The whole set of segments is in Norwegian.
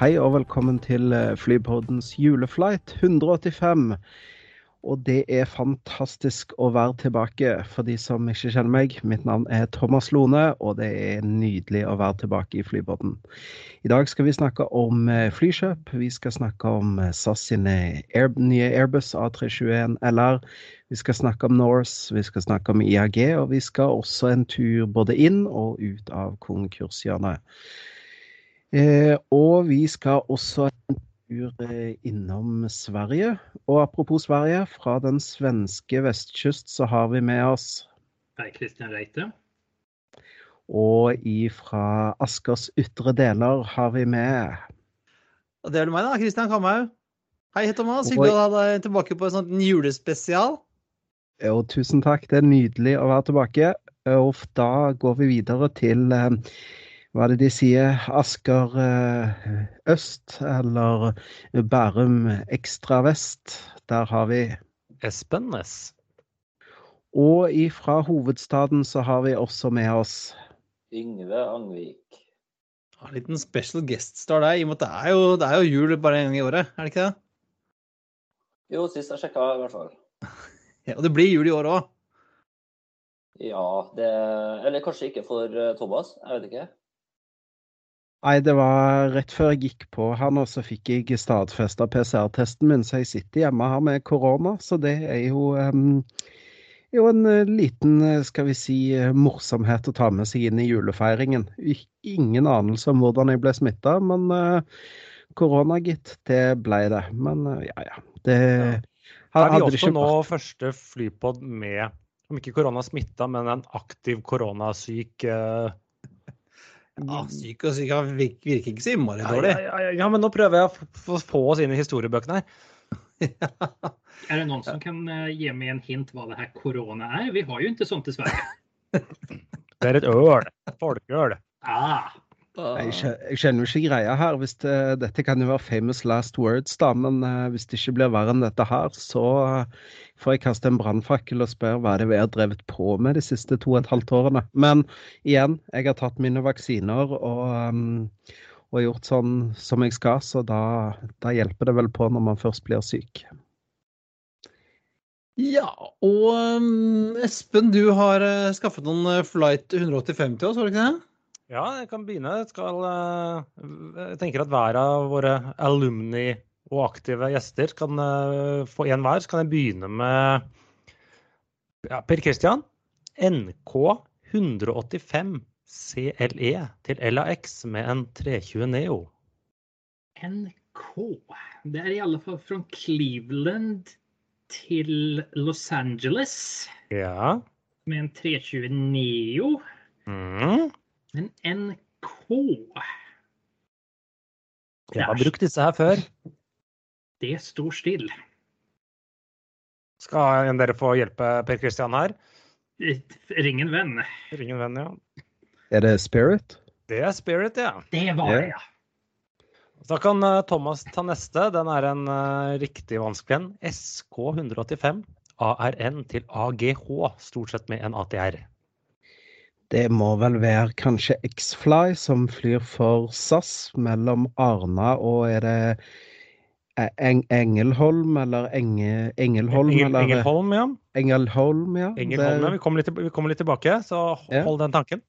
Hei og velkommen til eh, Flypodens juleflight 185. Og det er fantastisk å være tilbake for de som ikke kjenner meg. Mitt navn er Thomas Lone, og det er nydelig å være tilbake i Flypodden. I dag skal vi snakke om eh, flykjøp. Vi skal snakke om eh, SAS sine Air, nye Airbus A321 LR. Vi skal snakke om Norse, vi skal snakke om IAG, og vi skal også en tur både inn og ut av konkurshjørnet. Eh, og vi skal også en tur eh, innom Sverige. Og apropos Sverige, fra den svenske vestkyst så har vi med oss Hei, Christian Reite. Og ifra Askers ytre deler har vi med Og det er du meg, da. Kristian Kamhaug. Hei, Thomas. Hyggelig å ha deg tilbake på en sånn julespesial. Jo, tusen takk, det er nydelig å være tilbake. Og da går vi videre til eh, hva er det de sier, Asker eh, øst, eller Bærum ekstra vest. Der har vi Espen Næss. Og ifra hovedstaden så har vi også med oss Yngve Angvik. En liten special guest star der, i og med at det er jo, det er jo jul bare en gang i året, er det ikke det? Jo, sist jeg sjekka, i hvert fall. Ja, og det blir jul i år òg. Ja, det Eller kanskje ikke for eh, Thomas, jeg vet ikke. Nei, det var rett før jeg gikk på her nå, så fikk jeg stadfesta PCR-testen min, så jeg sitter hjemme her med korona. Så det er jo, um, jo en eh, liten, eh, skal vi si, eh, morsomhet å ta med seg inn i julefeiringen. Ingen anelse om hvordan jeg ble smitta, men uh, korona, gitt, det ble det. Men uh, ja, ja. Det Er vi hadde det også nå vært- første flypod med, om ikke korona-smitta, men en aktiv koronasyk eh, Ja, syk og syk han virker, ikke så innmari dårlig. ja, ja, ja, men nå prøver jeg å få få oss inn i historiebøkene her. Er det noen som kan eh, gi meg en hint hva det her korona er? Vi har jo ikke sånt i Sverige. Det er et øl. Folkeøl. Ah, Jeg kjenner skjønner jo ikke greia her. Hvis det, dette kan jo være famous last words, da, men eh, hvis det ikke blir verre enn dette her, så eh, får jeg kaste en brannfakkel og spørre hva er det vi har drevet på med de siste to og et halvt årene. Men igjen, jeg har tatt mine vaksiner og, um, og gjort sånn som jeg skal, så da, da hjelper det vel på når man først blir syk. Ja, og um, Espen, du har eh, skaffet noen eh, flight 185 til oss, var det ikke det? Ja, jeg kan begynne. Jeg, skal, eh, jeg tenker at hver av våre alumni og aktive gjester kan eh, få én hver. Så kan jeg begynne med ja, Per Christian. NK 185 CLE til LAX med en 320 Neo. NK. Det er i alle fall fra Cleveland til Los Angeles Ja. med en 320 Neo. Mm. Men NK Jeg har brukt disse her før. Det står stille. Skal en dere få hjelpe Per Christian her? Ring en venn. Ring en venn, ja. Er det Spirit? Det er Spirit, ja. Det var det, ja. Da kan eh, Thomas ta neste. Den er en uh, riktig vanskelig en. SK185 ARN til AGH, stort sett med en ATR. Det må vel være kanskje X-Fly som flyr for SAS mellom Arna og er det E- Eng Engelholm eller Enge Engelholm Engel, eller Engelholm, ja. Engelholm, ja. Engelholm, ja. Vi kommer litt, vi kommer litt tilbake, så hold, Ja. den tanken.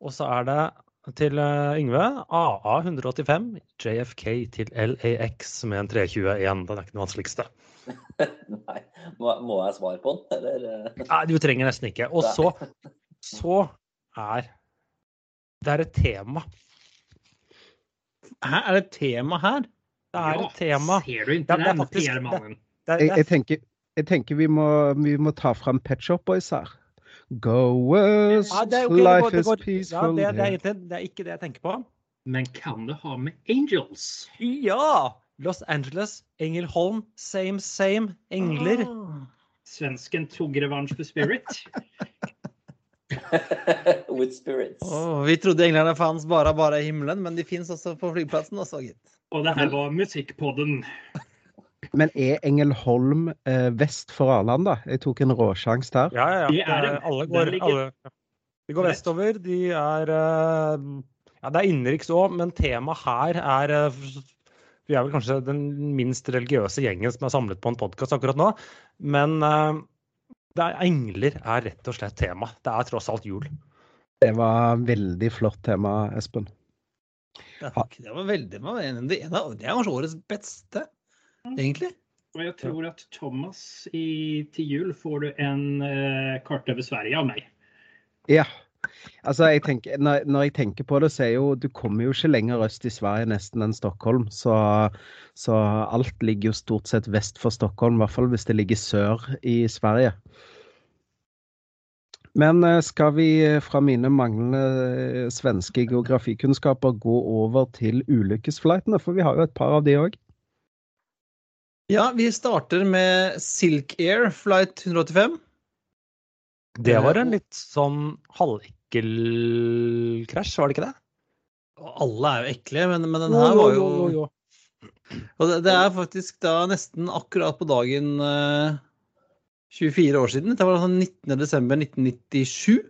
Og så er det til eh, Yngve AA185 JFK til LAX med en 321. Den er ikke den vanskeligste. Nei, må, må jeg svare på den, eller? eh? Nei, du trenger nesten ikke. Og så, så er Det er et tema. Hæ, er det et tema her? Det er ja, et tema. Ser du ikke Ja, det er faktisk- det, det, Det jeg, jeg, er, tenker, jeg tenker vi må, vi må ta fram Pet Shop Boys her. Go west, Ja, okay, life går- is peaceful. Ja, det, det, er, det er ikke det jeg tenker på. Men kan det ha med Angels? Ja! Los Angeles, Engelholm, same, same. Engler. Ah. Svensken tog revansj for Spirit. With spirits. Oh, vi trodde englene fantes bare bare i himmelen, men de fins også på flyplassen også, gitt. Og det her var Musikkpodden. Men er Engelholm eh, vest for Arlanda? Jeg tok en råsjanse der. Ja, ja, ja. Det er- Alle går, Det alle, de går vestover. De er eh, Ja, det er innenriks òg, men temaet her er eh, Vi er vel kanskje den minst religiøse gjengen som er samlet på en podkast akkurat nå. Men eh, det er, engler er rett og slett tema. Det er tross alt jul. Det var veldig flott tema, Espen. Det var, det var veldig det var en, det, er kanskje årets beste, egentlig. Og jeg tror at Thomas i, til jul får du en uh, kart over Sverige av meg. Ja. Altså, jeg tenker, når, når jeg tenker på det, så er jo Du kommer jo ikke lenger øst i Sverige nesten enn Stockholm. Så, så alt ligger jo stort sett vest for Stockholm, i hvert fall hvis det ligger sør i Sverige. Men eh, skal vi eh, fra mine manglende eh, svenske geografikunnskaper gå over til ulykkesflightene? For vi har jo et par av de òg. Ja, vi starter med Silk Air flight 185. Det var en litt sånn halvekkel krasj, var det ikke det? Alle er jo ekle, men, men den her var jo Og det, det er faktisk da nesten akkurat på dagen uh, 24 år siden. Det var altså 19. desember 1997.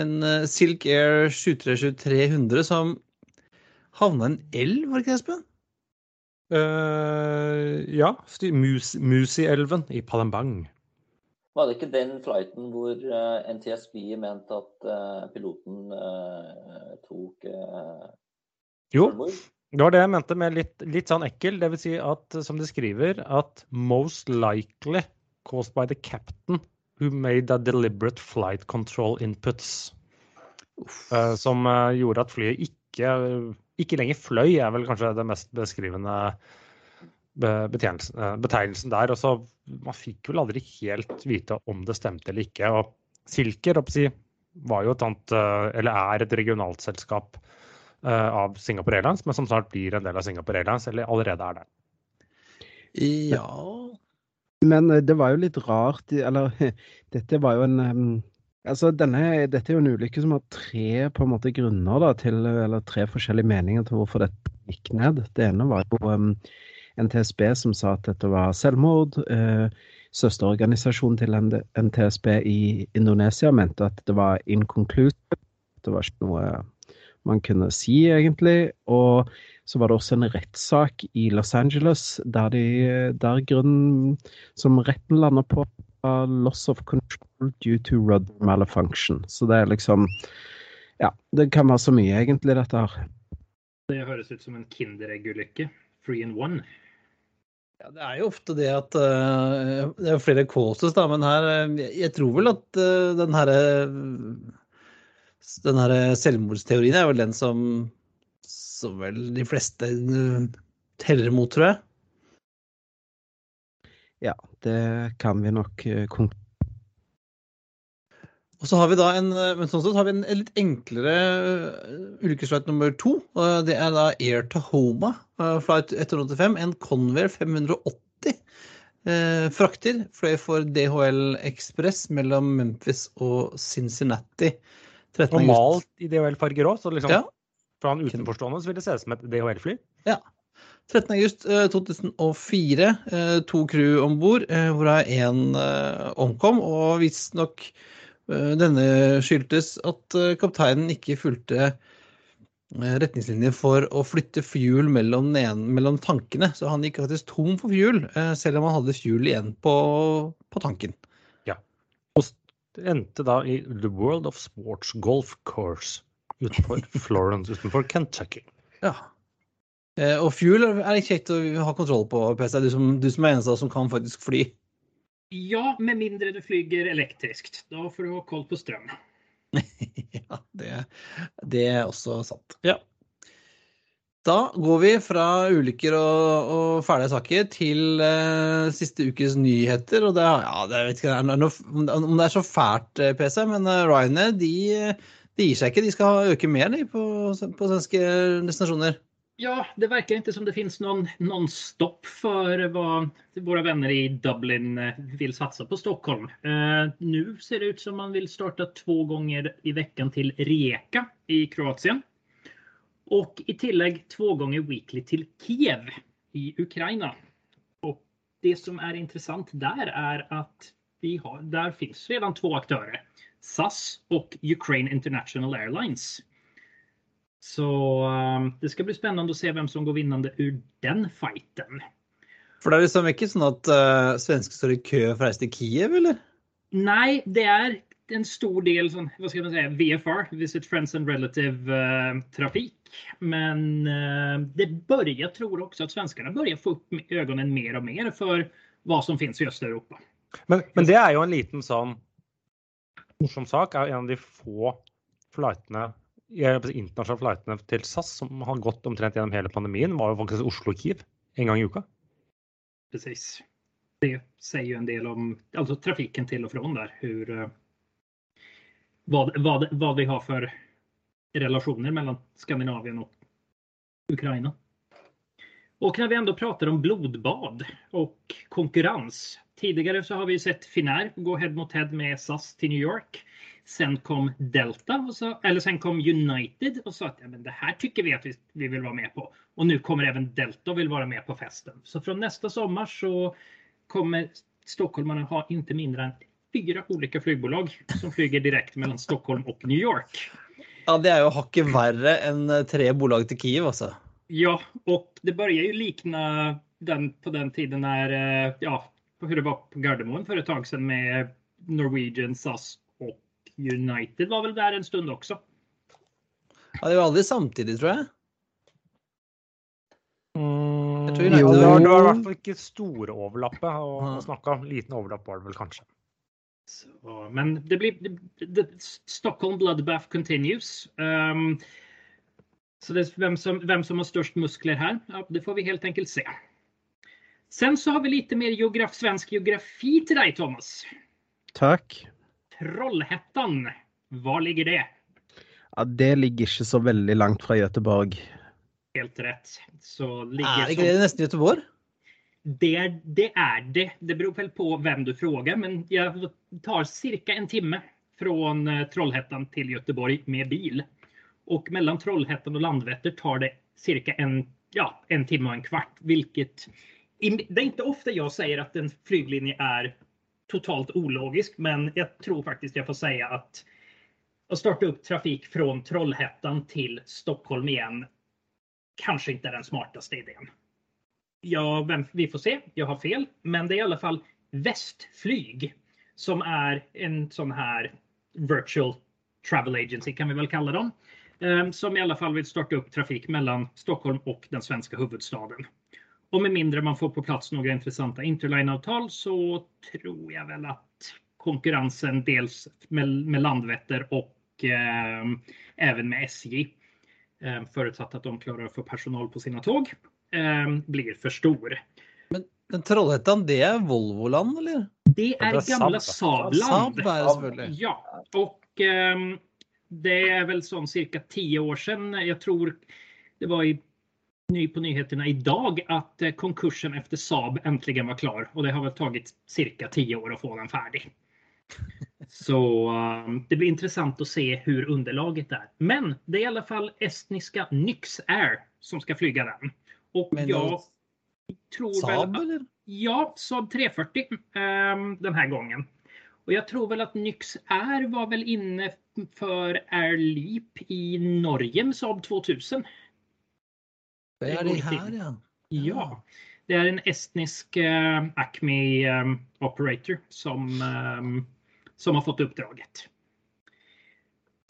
En uh, Silk Air 737-300 som havna i en elv, var det ikke det, Espen? Uh, ja. Musi-elven i Palembang. Var det ikke den flighten hvor uh, NTSB mente at uh, piloten uh, tok uh, Jo, det var det jeg mente med litt, litt sånn ekkel. Det vil si at, som de skriver, at most likely caused by the captain who made a deliberate flight control inputs. Eh, som eh, gjorde at flyet ikke, ikke lenger fløy, er vel kanskje det mest beskrivende be- betegnelsen, eh, betegnelsen der. Og så Man fikk vel aldri helt vite om det stemte eller ikke. og Silker si, var jo et annet, eh, eller er et regionalt selskap eh, av Singapore Airlines, men som snart blir en del av Singapore Airlines, eller allerede er det. Ja Men eh, det var jo litt rart, eller dette var jo en Altså, denne, Dette er jo en ulykke som har tre på en måte grunner da, til, eller tre forskjellige meninger til hvorfor dette gikk ned. Det ene var jo NTSB som sa at dette var selvmord. Eh, søsterorganisasjonen til NTSB i Indonesia mente at det var inconclusive. Det var ikke noe man kunne si, egentlig. Og så var det også en rettssak i Los Angeles der, de, der grunnen som retten landa på, var loss of control due to rudder malfunction. Så det er liksom Ja, det kan være så mye, egentlig, dette her. Det høres ut som en Kinderegg-ulykke. Three in one. Ja, det er jo ofte det at uh, Det er flere causes, da, men her eh, jeg, tror vel at uh, den herre Den herre selvmordsteorien er vel den som som vel de fleste teller mot, tror jeg. Ja, det kan vi nok Og så har vi da en eh, men sånn sett har vi en litt enklere uh, ulykkesflight nummer to. det er da Air Tahoma, eh, flight 185. En Convair 580 eh, frakter fløy for DHL Express mellom Memphis og Cincinnati. 13. Og malt i DHL-farger òg, så liksom, Ja. for han utenforstående så vil det se ut som et DHL-fly. 13. august eh, 2004. eh, To crew om bord, hvorav én omkom. Og visstnok denne skyldtes at eh, kapteinen ikke fulgte eh, retningslinjer for å flytte fuel mellom, mellom tankene. Så han gikk faktisk tom for fuel, eh, selv om han hadde fuel igjen på, på tanken. Det endte da i The World of Sports Golf Course utenfor Florence, utenfor Kentucky. Ja. Eh, Og fuel er kjekt å ha kontroll på, PC. Du som, du som er eneste som kan faktisk fly. Ja, med mindre du flyger elektriskt. Da får du ha koll på strøm. ja, det, det er også sant. Ja. Da går vi fra ulykker og, og fæle saker til eh, siste ukes nyheter. Og det, ja, det vet ikke det er noe, om det er så fælt, eh, PC, men eh, Ryanair de, de gir seg ikke. De skal øke mer de, på, på svenske destinasjoner. Ja, det verkar inte som det finns någon, någon stopp för vad våra vänner i Dublin eh, vill satsa på Stockholm. Eh, nu ser det ut som man vill starta två gånger i veckan till Rijeka i Kroatien. Och i tillägg två gånger weekly till Kiev i Ukraina. Och det som är intressant där är att vi har, där finns redan två aktörer. SAS och Ukraine International Airlines. Så um, det skal bli spennende å se hvem som går vinnende ur den fighten. For det er liksom ikke sånn at uh, svensker står i kø for å reise til Kiev, eller? Nei, det er en stor del sånn, hva skal man si, VFR, Visit Friends and Relative-trafikk. Uh, Men uh, det börjar, jeg tror også at svenskene börjar få opp øynene mer og mer for hva som finnes i Östeuropa. Men, men det er jo en liten sånn morsom sak. er En av de få flightene internasjonale flightene til SAS som har gått omtrent gjennom hele pandemien, var jo faktisk Oslo-Kiev en gang i uka. Precis. Det sier jo en del om altså, trafiken til og fra der. Hur, hva, hva, vad, vad vi har for relasjoner mellom Skandinavien og Ukraina. Och när vi ändå pratar om blodbad och konkurrens. Tidigare så har vi sett Finnair gå head mot head med SAS till New York. Sen kom Delta, och så, eller sen kom United och sa att ja, men det här tycker vi att vi, vi vill vara med på. Och nu kommer även Delta och vill vara med på festen. Så från nästa sommar så kommer stockholmarna ha inte mindre än fyra olika flygbolag som flyger direkt mellan Stockholm och New York. Ja, det er jo hakket verre enn eh, tre bolag til Kiev, altså. Ja, och det börjar ju likna den på den tiden när, eh, ja, hur det var på Gardermoen för ett tag sedan med Norwegian, SAS United var vel der en stund også. Ja, det var aldri samtidig, tror jeg. Mm, tror United- jo, det var, det var i hvert fall ikke store overlappet å Ja. snakke om. Liten overlapp var det vel kanskje. Så, men det blir, det, det, Stockholm Bloodbath continues. Um, så det er hvem som, hvem som har størst muskler her, ja, det får vi helt enkelt se. Sen så har vi lite mer geograf, svensk geografi til deg, Thomas. Takk. Trollhättan, Hva ligger det? Ja, det ligger ikke så veldig langt fra Gøteborg. Helt rett. Så Er det ikke det nesten Gøteborg? Det, det er det. Det beror vel på hvem du spør, men jeg tar cirka en timme fra eh, Trollhättan til Göteborg med bil. Og mellom Trollhättan og Landvetter tar det cirka en, ja, en timme og en kvart, Hvilket det er ikke ofte jeg sier at en flyglinje är totalt ologisk, men jag tror faktiskt jag får säga att att starta upp trafik från Trollhättan till Stockholm igen kanske inte är den smartaste idén. Ja, vi får se. Jag har fel. Men det är i alla fall Västflyg som är en sån här virtual travel agency kan vi väl kalla dem. eh, Som i alla fall vill starta upp trafik mellan Stockholm och den svenska huvudstaden. Och med mindre man får på plass noen intressanta interline-avtal så tror jeg vel at konkurrensen dels med, med Landvetter og eh, även med SJ eh, forutsatt at de klarer å få personal på sine tåg eh, blir for stor. Men Trollhättan, det er Volvoland, eller? Det er gamle det är gamla Saab. Saabland. Saab er det. Ja, og eh, det er vel sånn cirka ti år siden. Jeg tror det var i, ny på nyheterna idag att at konkursen efter Saab äntligen var klar och det har väl tagit cirka tio år att få den färdig. Så ehm, det blir intressant att se hur underlaget är. Men det är i alla fall estniska Nyx Air som ska flyga den. Och Men jag tror Saab, väl eller? Ja, Saab 340 ehm, den här gången. Och jag tror väl att Nyx Air var väl inne för Air Leap i Norge med Saab 2000. Det er de her, ja. Ja, det er en estnisk eh, Acme eh, operator som, ehm, som har fått oppdraget.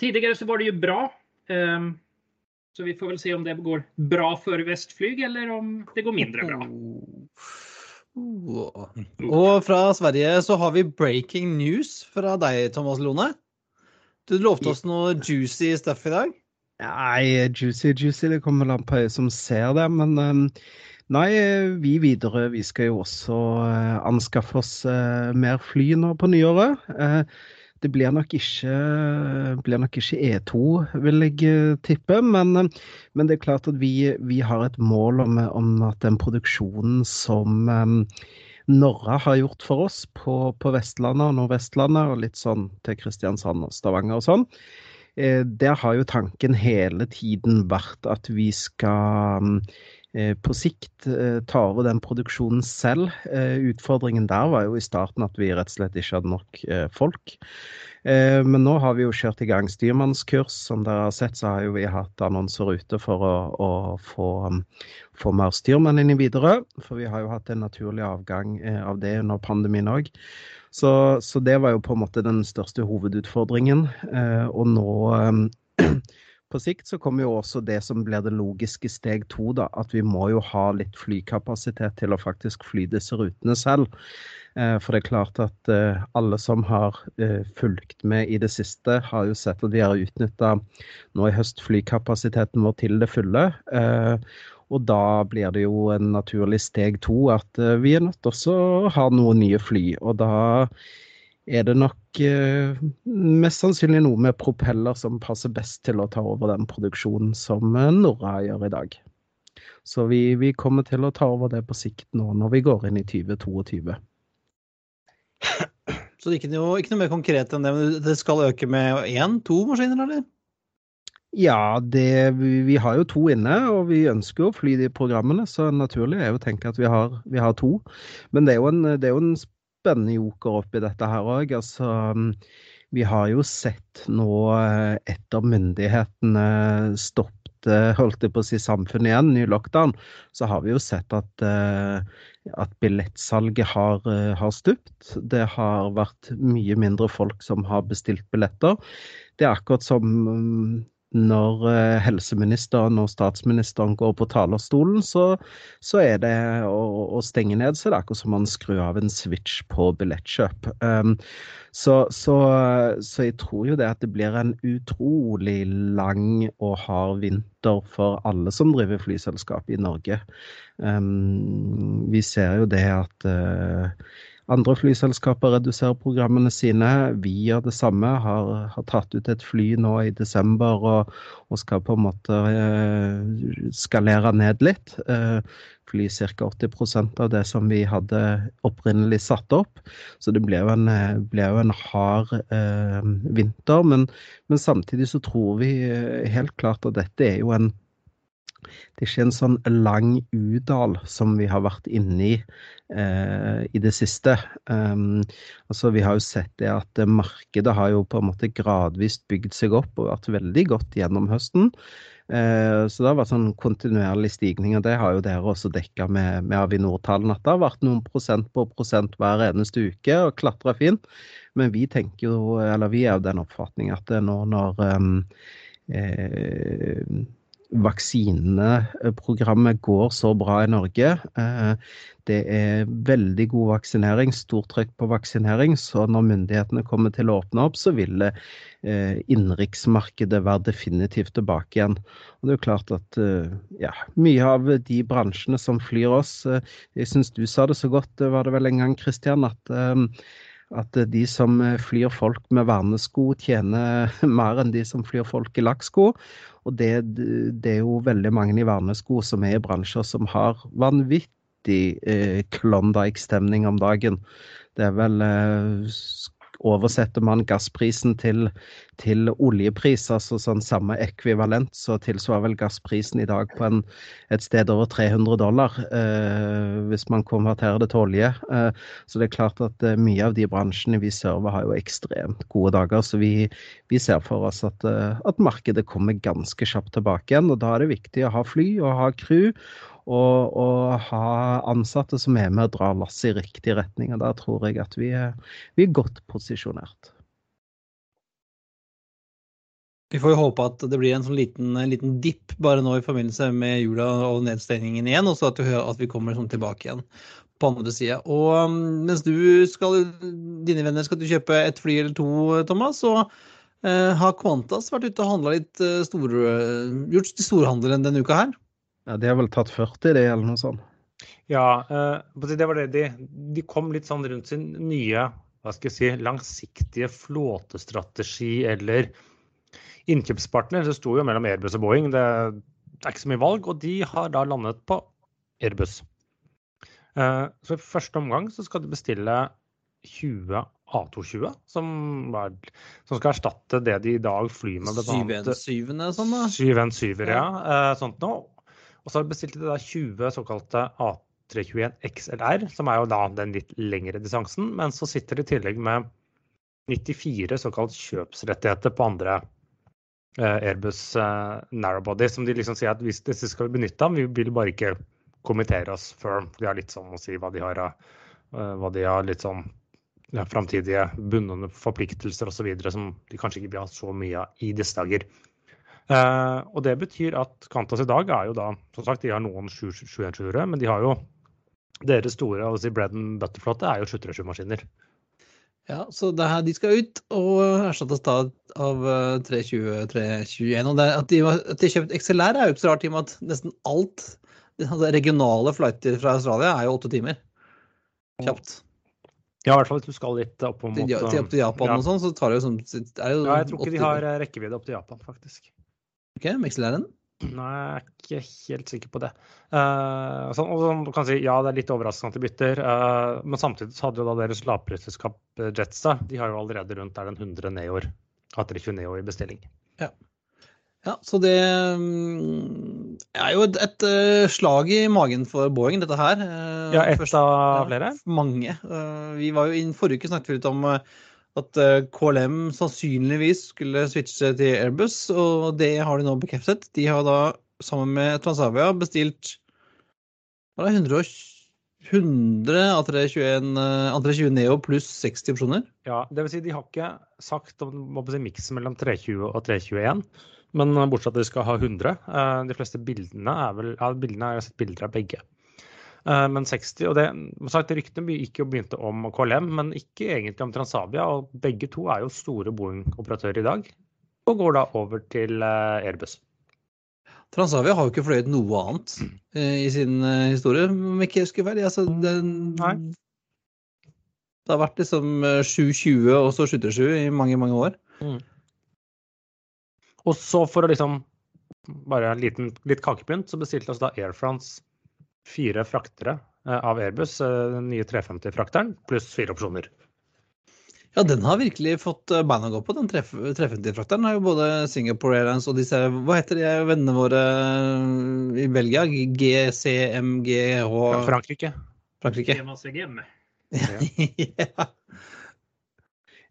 Tidligere så var det ju bra. ehm, så vi får väl se om det går bra för Västflyg eller om det går mindre bra. Oh. Og fra Sverige så har vi breaking news fra deg, Thomas Lone. Du lovte oss noe juicy stuff i dag. Nei, juicy, juicy. Det kommer vel an på som ser det. Men um, nei, vi videre vi skal jo også uh, anskaffe oss uh, mer fly nå på nyåret. Uh, det blir nok ikke, blir nok ikke E2, vil jeg tippe. Men, men, det er klart at vi, vi har et mål om, om, at den produksjonen som um, Norra har gjort for oss på, på Vestlandet og Nordvestlandet, og litt sånn til Kristiansand og Stavanger og sånn, Eh, der har jo tanken hele tiden vært at vi skal eh, på sikt eh, ta over den produksjonen selv. Utfordringen der var jo i starten at vi rett og slett ikke hadde nok folk. Men nå har vi jo kjørt i gang styrmannskurs. Som dere har sett, så har jo vi hatt annonser ute for å, å få, få, mer styrmenn inn i Widerøe. For vi har jo hatt en naturlig avgang av det under pandemien òg. Så, så, det var jo på en måte den største hovedutfordringen. Eh, og nå eh, på sikt så kommer jo også det som blir det logiske steg to, da. At vi må jo ha litt flykapasitet til å faktisk fly disse rutene selv. Eh, for det er klart at eh, alle som har eh, fulgt med i det siste, har jo sett at vi har utnytta nå i høst flykapasiteten vår til det fulle. Og da blir det jo en naturlig steg to at eh, vi er nødt til å ha noen nye fly. Og da er det nok eh, mest sannsynlig noe med propeller som passer best til å ta over den produksjonen som eh, Norra gjør i dag. Så vi, vi, kommer til å ta over det på sikt nå når vi går inn i 2022. Så det er ikke noe, ikke noe mer konkret enn det, men det skal øke med én, to maskiner, eller? Ja, det, vi har jo to inne, og vi ønsker jo å fly de programmene. Så naturlig er jo å tenke at vi har, vi har to. Men det er, jo en, det er jo en spennende joker oppi dette her òg. Altså, vi har jo sett nå, eh, etter myndighetene stoppet holdt jeg på å si samfunnet igjen, ny lockdown, så har vi jo sett at, eh, at billettsalget har, eh, har stupt. Det har vært mye mindre folk som har bestilt billetter. Det er akkurat som når eh, helseministeren og statsministeren går på talerstolen, så, så er det å, å, stenge ned, så det er akkurat som man skrur av en switch på billettkjøp. Um, så, så, så, jeg tror jo det at det blir en utrolig lang og hard vinter for alle som driver flyselskap i Norge. Um, vi ser jo det at uh, andre flyselskaper reduserer programmene sine. Vi gjør det samme. Har, har tatt ut et fly nå i desember og, og skal på en måte eh, skalere ned litt. Eh, fly ca. 80% av det som vi hadde opprinnelig satt opp. Så det ble jo en, ble jo en hard eh, vinter. Men, men, samtidig så tror vi eh, helt klart at dette er jo en det er ikke en sånn lang udal som vi har vært inne i eh, i det siste. Um, altså Vi har jo sett det at markedet har jo på en måte gradvis bygd seg opp og vært veldig godt gjennom høsten. Eh, så det har vært sånn kontinuerlig stigning, og det har jo dere også dekka med, med Avinor-tallene. At det har vært noen prosent på prosent hver eneste uke og klatra fint. Men vi tenker jo, eller vi er jo den oppfatning at nå når um, eh, vaksineprogrammet går så bra i Norge. Eh, det er veldig god vaksinering, stort trykk på vaksinering. Så når myndighetene kommer til å åpne opp, så vil eh, innenriksmarkedet være definitivt tilbake igjen. Og det er jo klart at eh, ja, mye av de bransjene som flyr oss Jeg syns du sa det så godt, var det vel en gang, Kristian, at at de som flyr folk med vernesko, tjener mer enn de som flyr folk i lakksko. Og det, det, er jo veldig mange i vernesko som er i bransjer som har vanvittig eh, Klondyke-stemning om dagen. Det er vel eh, Oversetter man gassprisen til, til oljepris, altså sånn samme ekvivalent, så tilsvarer vel gassprisen i dag på en, et sted over 300 dollar, eh, hvis man konverterer det til olje. Eh, så det er klart at eh, mye av de bransjene vi server, har jo ekstremt gode dager. Så vi, vi ser for oss at, eh, at markedet kommer ganske kjapt tilbake igjen. Og da er det viktig å ha fly og ha crew og, og, ha ansatte som er med og drar lasset i riktig retning. og Der tror jeg at vi er, vi er godt posisjonert. Vi får jo håpe at det blir en sånn liten, liten dipp bare nå i forbindelse med jula og nedstengningen igjen, og så at, at, vi kommer sånn tilbake igjen på andre sida. Og um, mens du skal, dine venner skal du kjøpe et fly eller to, Thomas, så Eh, har Qantas vært ute og handla litt eh, store Gjort storhandelen denne uka her? Ja, De har vel tatt 40, det, eller noe sånt. Ja, eh, det var det de, de kom litt sånn rundt sin nye hva skal jeg si, langsiktige flåtestrategi eller innkjøpspartner. Det sto jo mellom Airbus og Boeing. Det, det er ikke så mye valg, og de har da landet på Airbus. Eh, så i første omgang så skal de bestille 20 A220, som, er, som skal erstatte det de i dag flyr med. 717 sånn da? 717, ja. Eh, sånt noe. Og så har de da 20 såkalte A321 XLR, som er jo da den litt lengre distansen. Men så sitter de i tillegg med 94 såkalt kjøpsrettigheter på andre eh, Airbus eh, narrowbody, som de liksom sier at hvis disse skal vi benytte av, vi vil bare ikke kommentere oss før. De har litt sånn å si hva de har, uh, hva de har litt sånn ja, framtidige bundne forpliktelser osv. som de kanskje ikke vil ha så mye av i disse dager. Uh, og det betyr at Kantas i dag er jo da Som sagt, de har noen 717-ere, men de har jo deres store altså bread and butter-flåte er jo 737-maskiner. Ja, så det her, de skal ut og erstattes da av 320, 321. Og det, at, de, at de har kjøpt XLR er jo ikke så rart, i og med at nesten alt altså regionale flighter fra Australia er jo åtte timer. Kjapt. Ja, i hvert fall hvis du skal litt opp måte, Til, opp til Japan ja. og sånn, så tar det jo sånn er jo Ja, jeg tror ikke de har eh, rekkevidde opp til Japan, faktisk. Ok, XLR-en? Nei, jeg er ikke helt sikker på det. Uh, sånn, og sånn, du kan si ja, det er litt overraskende at de bytter, uh, men samtidig så hadde jo da deres lavprisselskap Jetsa de har jo allerede rundt der den 100 Neoer, A320 Neo i bestilling. Ja, så det mm, er jo et, et eh, slag i magen for Boeing, dette her. Uh, Ja, ett av flere? Mange. Eh, Vi var jo inn forrige uke snakket vi litt om eh, at eh, KLM sannsynligvis skulle switche til Airbus, og det har de nå bekreftet. De har da sammen med Transavia bestilt hva er det, 100, 100 A321, eh, A320 Neo pluss 60 opsjoner. Ja, vil si de har ikke sagt om si, miksen mellom 320 og 321, men bortsett bortsett at de skal ha 100. Eh, De fleste bildene er vel Ja, bildene er, sett bilder av begge. Eh, Men 60, og det, som sagt, Ryktene gikk jo begynte om KLM, men ikke egentlig om Transavia. og Begge to er jo store Boeing-operatører i dag, og går da over til eh, Airbus. Transavia har jo ikke fløyet noe annet mm. i sin historie, om jeg ikke husker feil. Altså, den, Det har vært liksom eh, 720 og så 77 i mange, mange år. Og så for å liksom bare en liten, litt kakepynt, så bestilte altså da Air France fire fraktere eh, av Airbus, eh, den nye 350-frakteren, pluss fire opsjoner. Ja, den har virkelig fått eh, beina å gå på. Den 350-frakteren har jo både Singapore Airlines og disse Hva heter de vennene våre i Belgia? GCMGH Ja, Frankrike. Frankrike. CMACGM. ja.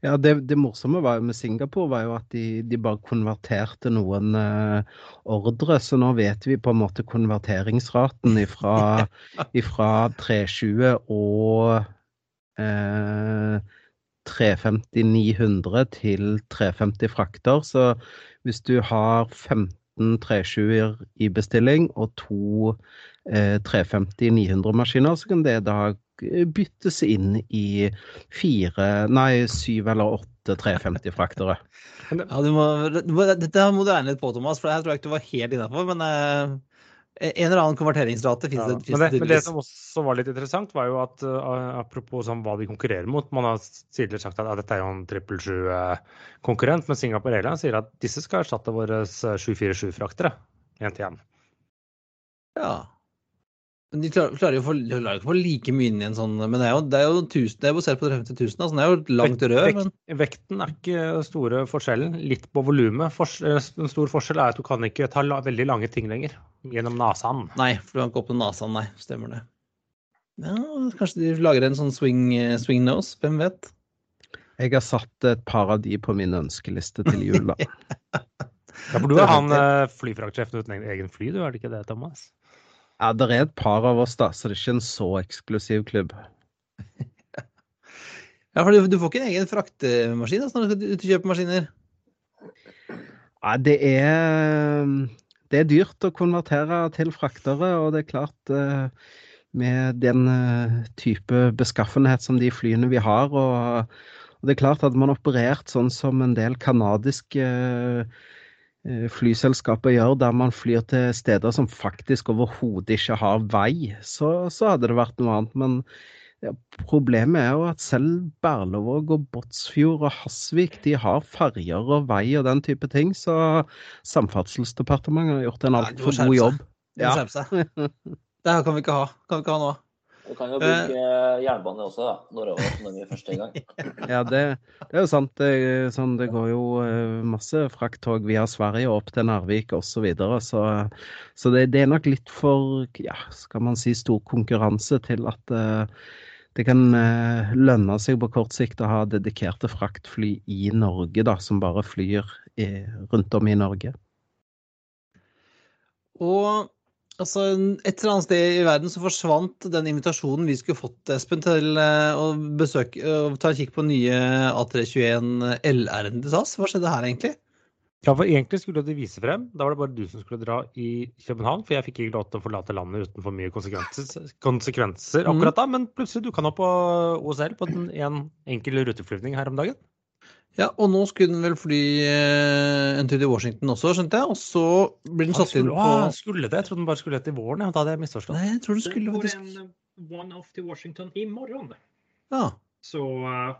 Ja, det, det morsomme var jo med Singapore var jo at de, de bare konverterte noen uh, ordre, så nå vet vi på en måte konverteringsraten ifra, ifra 320 og uh, 350-900 til 350 frakter. Så hvis du har 15 320-er i bestilling og to eh, 350-900-maskiner, så kan det da byttes inn i fire, nei, syv eller åtte 350-fraktere. Ja, du må, du må, dette må du regne litt på, Thomas, for det her tror jeg ikke du var helt innafor. Men eh, en eller annen konverteringsrate Ja, finnes det. men, det, men det som også var litt interessant, var jo at uh, apropos sånn hva de konkurrerer mot Man har tidligere sagt at ja, dette er jo en 777-konkurrent, men Singapore Airlines sier at disse skal erstatte våre 747-fraktere. Én til én. Ja. Men de klarer, klarer jo å få- klarer ikke å få like mye inn i en sånn Men det er jo, det er jo, 1000, det er basert på 350 000, altså det er jo langt rød. Vekt- Men Vekten er ikke store forskjellen, litt på volumet. En stor forskjell er at du kan ikke ta la, veldig lange ting lenger gjennom nesen. nei, for du kan ikke åpne nesa. Nei, stemmer det. Ja, kanskje de lager en sånn swing, swing nose, hvem vet? Jeg har satt et par av de på min ønskeliste til jul. da. Ja, for du er han eh, flyfraktsjefen uten egen fly, du er det ikke det, Thomas? Ja, det er et par av oss, da, så det er ikke en så eksklusiv klubb. Ja, for du, du får ikke en egen fraktemaskin altså, når du skal ut og kjøpe maskiner? Ja, det er Det er dyrt å konvertere til fraktere, og det er klart eh, Med den eh, type beskaffenhet som de flyene vi har, og, Og det er klart at man operert sånn som en del kanadiske eh, flyselskaper gjør, der man flyr til steder som faktisk overhodet ikke har vei, så, så, hadde det vært noe annet. Men ja, problemet er jo at selv Berlevåg og Båtsfjord og Hasvik de har ferjer og vei og den type ting, så Samferdselsdepartementet har gjort en altfor god jobb. Ja. Det her kan vi ikke ha. Kan vi ikke ha nå. Du kan jo bruke uh, jernbane også, da. Nordover når vi er første gang. ja, det, det, er jo sant. Det, sånn, det går jo uh, masse frakttog via Sverige og opp til Narvik osv. Så, videre, så Så det, det, er nok litt for, ja, skal man si, stor konkurranse til at uh, det kan lønne seg på kort sikt å ha dedikerte fraktfly i Norge, da, som bare flyr i, rundt om i Norge. Og altså, et eller annet sted i verden så forsvant den invitasjonen vi skulle fått, Espen, til eh, å besøke og ta en kikk på nye A321 LR-en til SAS. Hva skjedde her egentlig? Ja, for Egentlig skulle de vise frem. Da var det bare du som skulle dra i København. For jeg fikk ikke lov til å forlate landet uten for mye konsekvenser, konsekvenser akkurat da. Men plutselig dukka han opp på OSL på en enkel ruteflyvning her om dagen. Ja, og nå skulle den vel fly eh, en tur til Washington også, skjønte jeg. Og så blir den satt inn på Skulle det? Jeg trodde den bare skulle til våren. Ja. Da hadde jeg misforstått. Nei, jeg tror det skulle faktisk Den går en one-off til Washington i morgen. Ja. Så uh,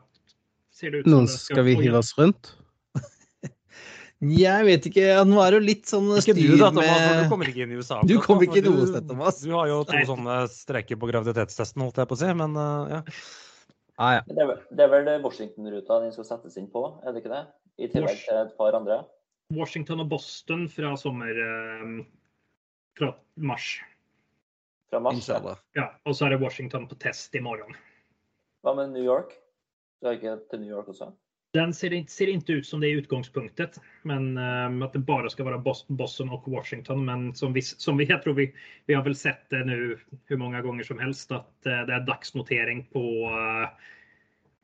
ser det ut som Noen skal, skal vi hive oss rundt? Jeg vet ikke. Nå er det jo litt sånn styr med Ikke du da, Thomas. Med... du kommer ikke inn i USA. Du kommer ikke noe sted, Thomas. Du har jo to Nei. sånne streker på graviditetstesten, holdt jeg på å si. Men uh, ja. Ah, ja. det, er, det, er, vel Washington-ruta den skal settes inn på, er det ikke det? I tillegg til et par andre? Washington og Boston fra sommer eh, Fra mars. Fra mars? Ja, og så er det Washington på test i morgen. Hva med New York? Du har ikke til New York også? Den ser, ser inte ut som det i utgångspunktet, men um, att det bara ska vara Boston och Washington. Men som vi, som vi jag tror vi, vi har väl sett det nu hur många gånger som helst att uh, det är dagsnotering på, uh,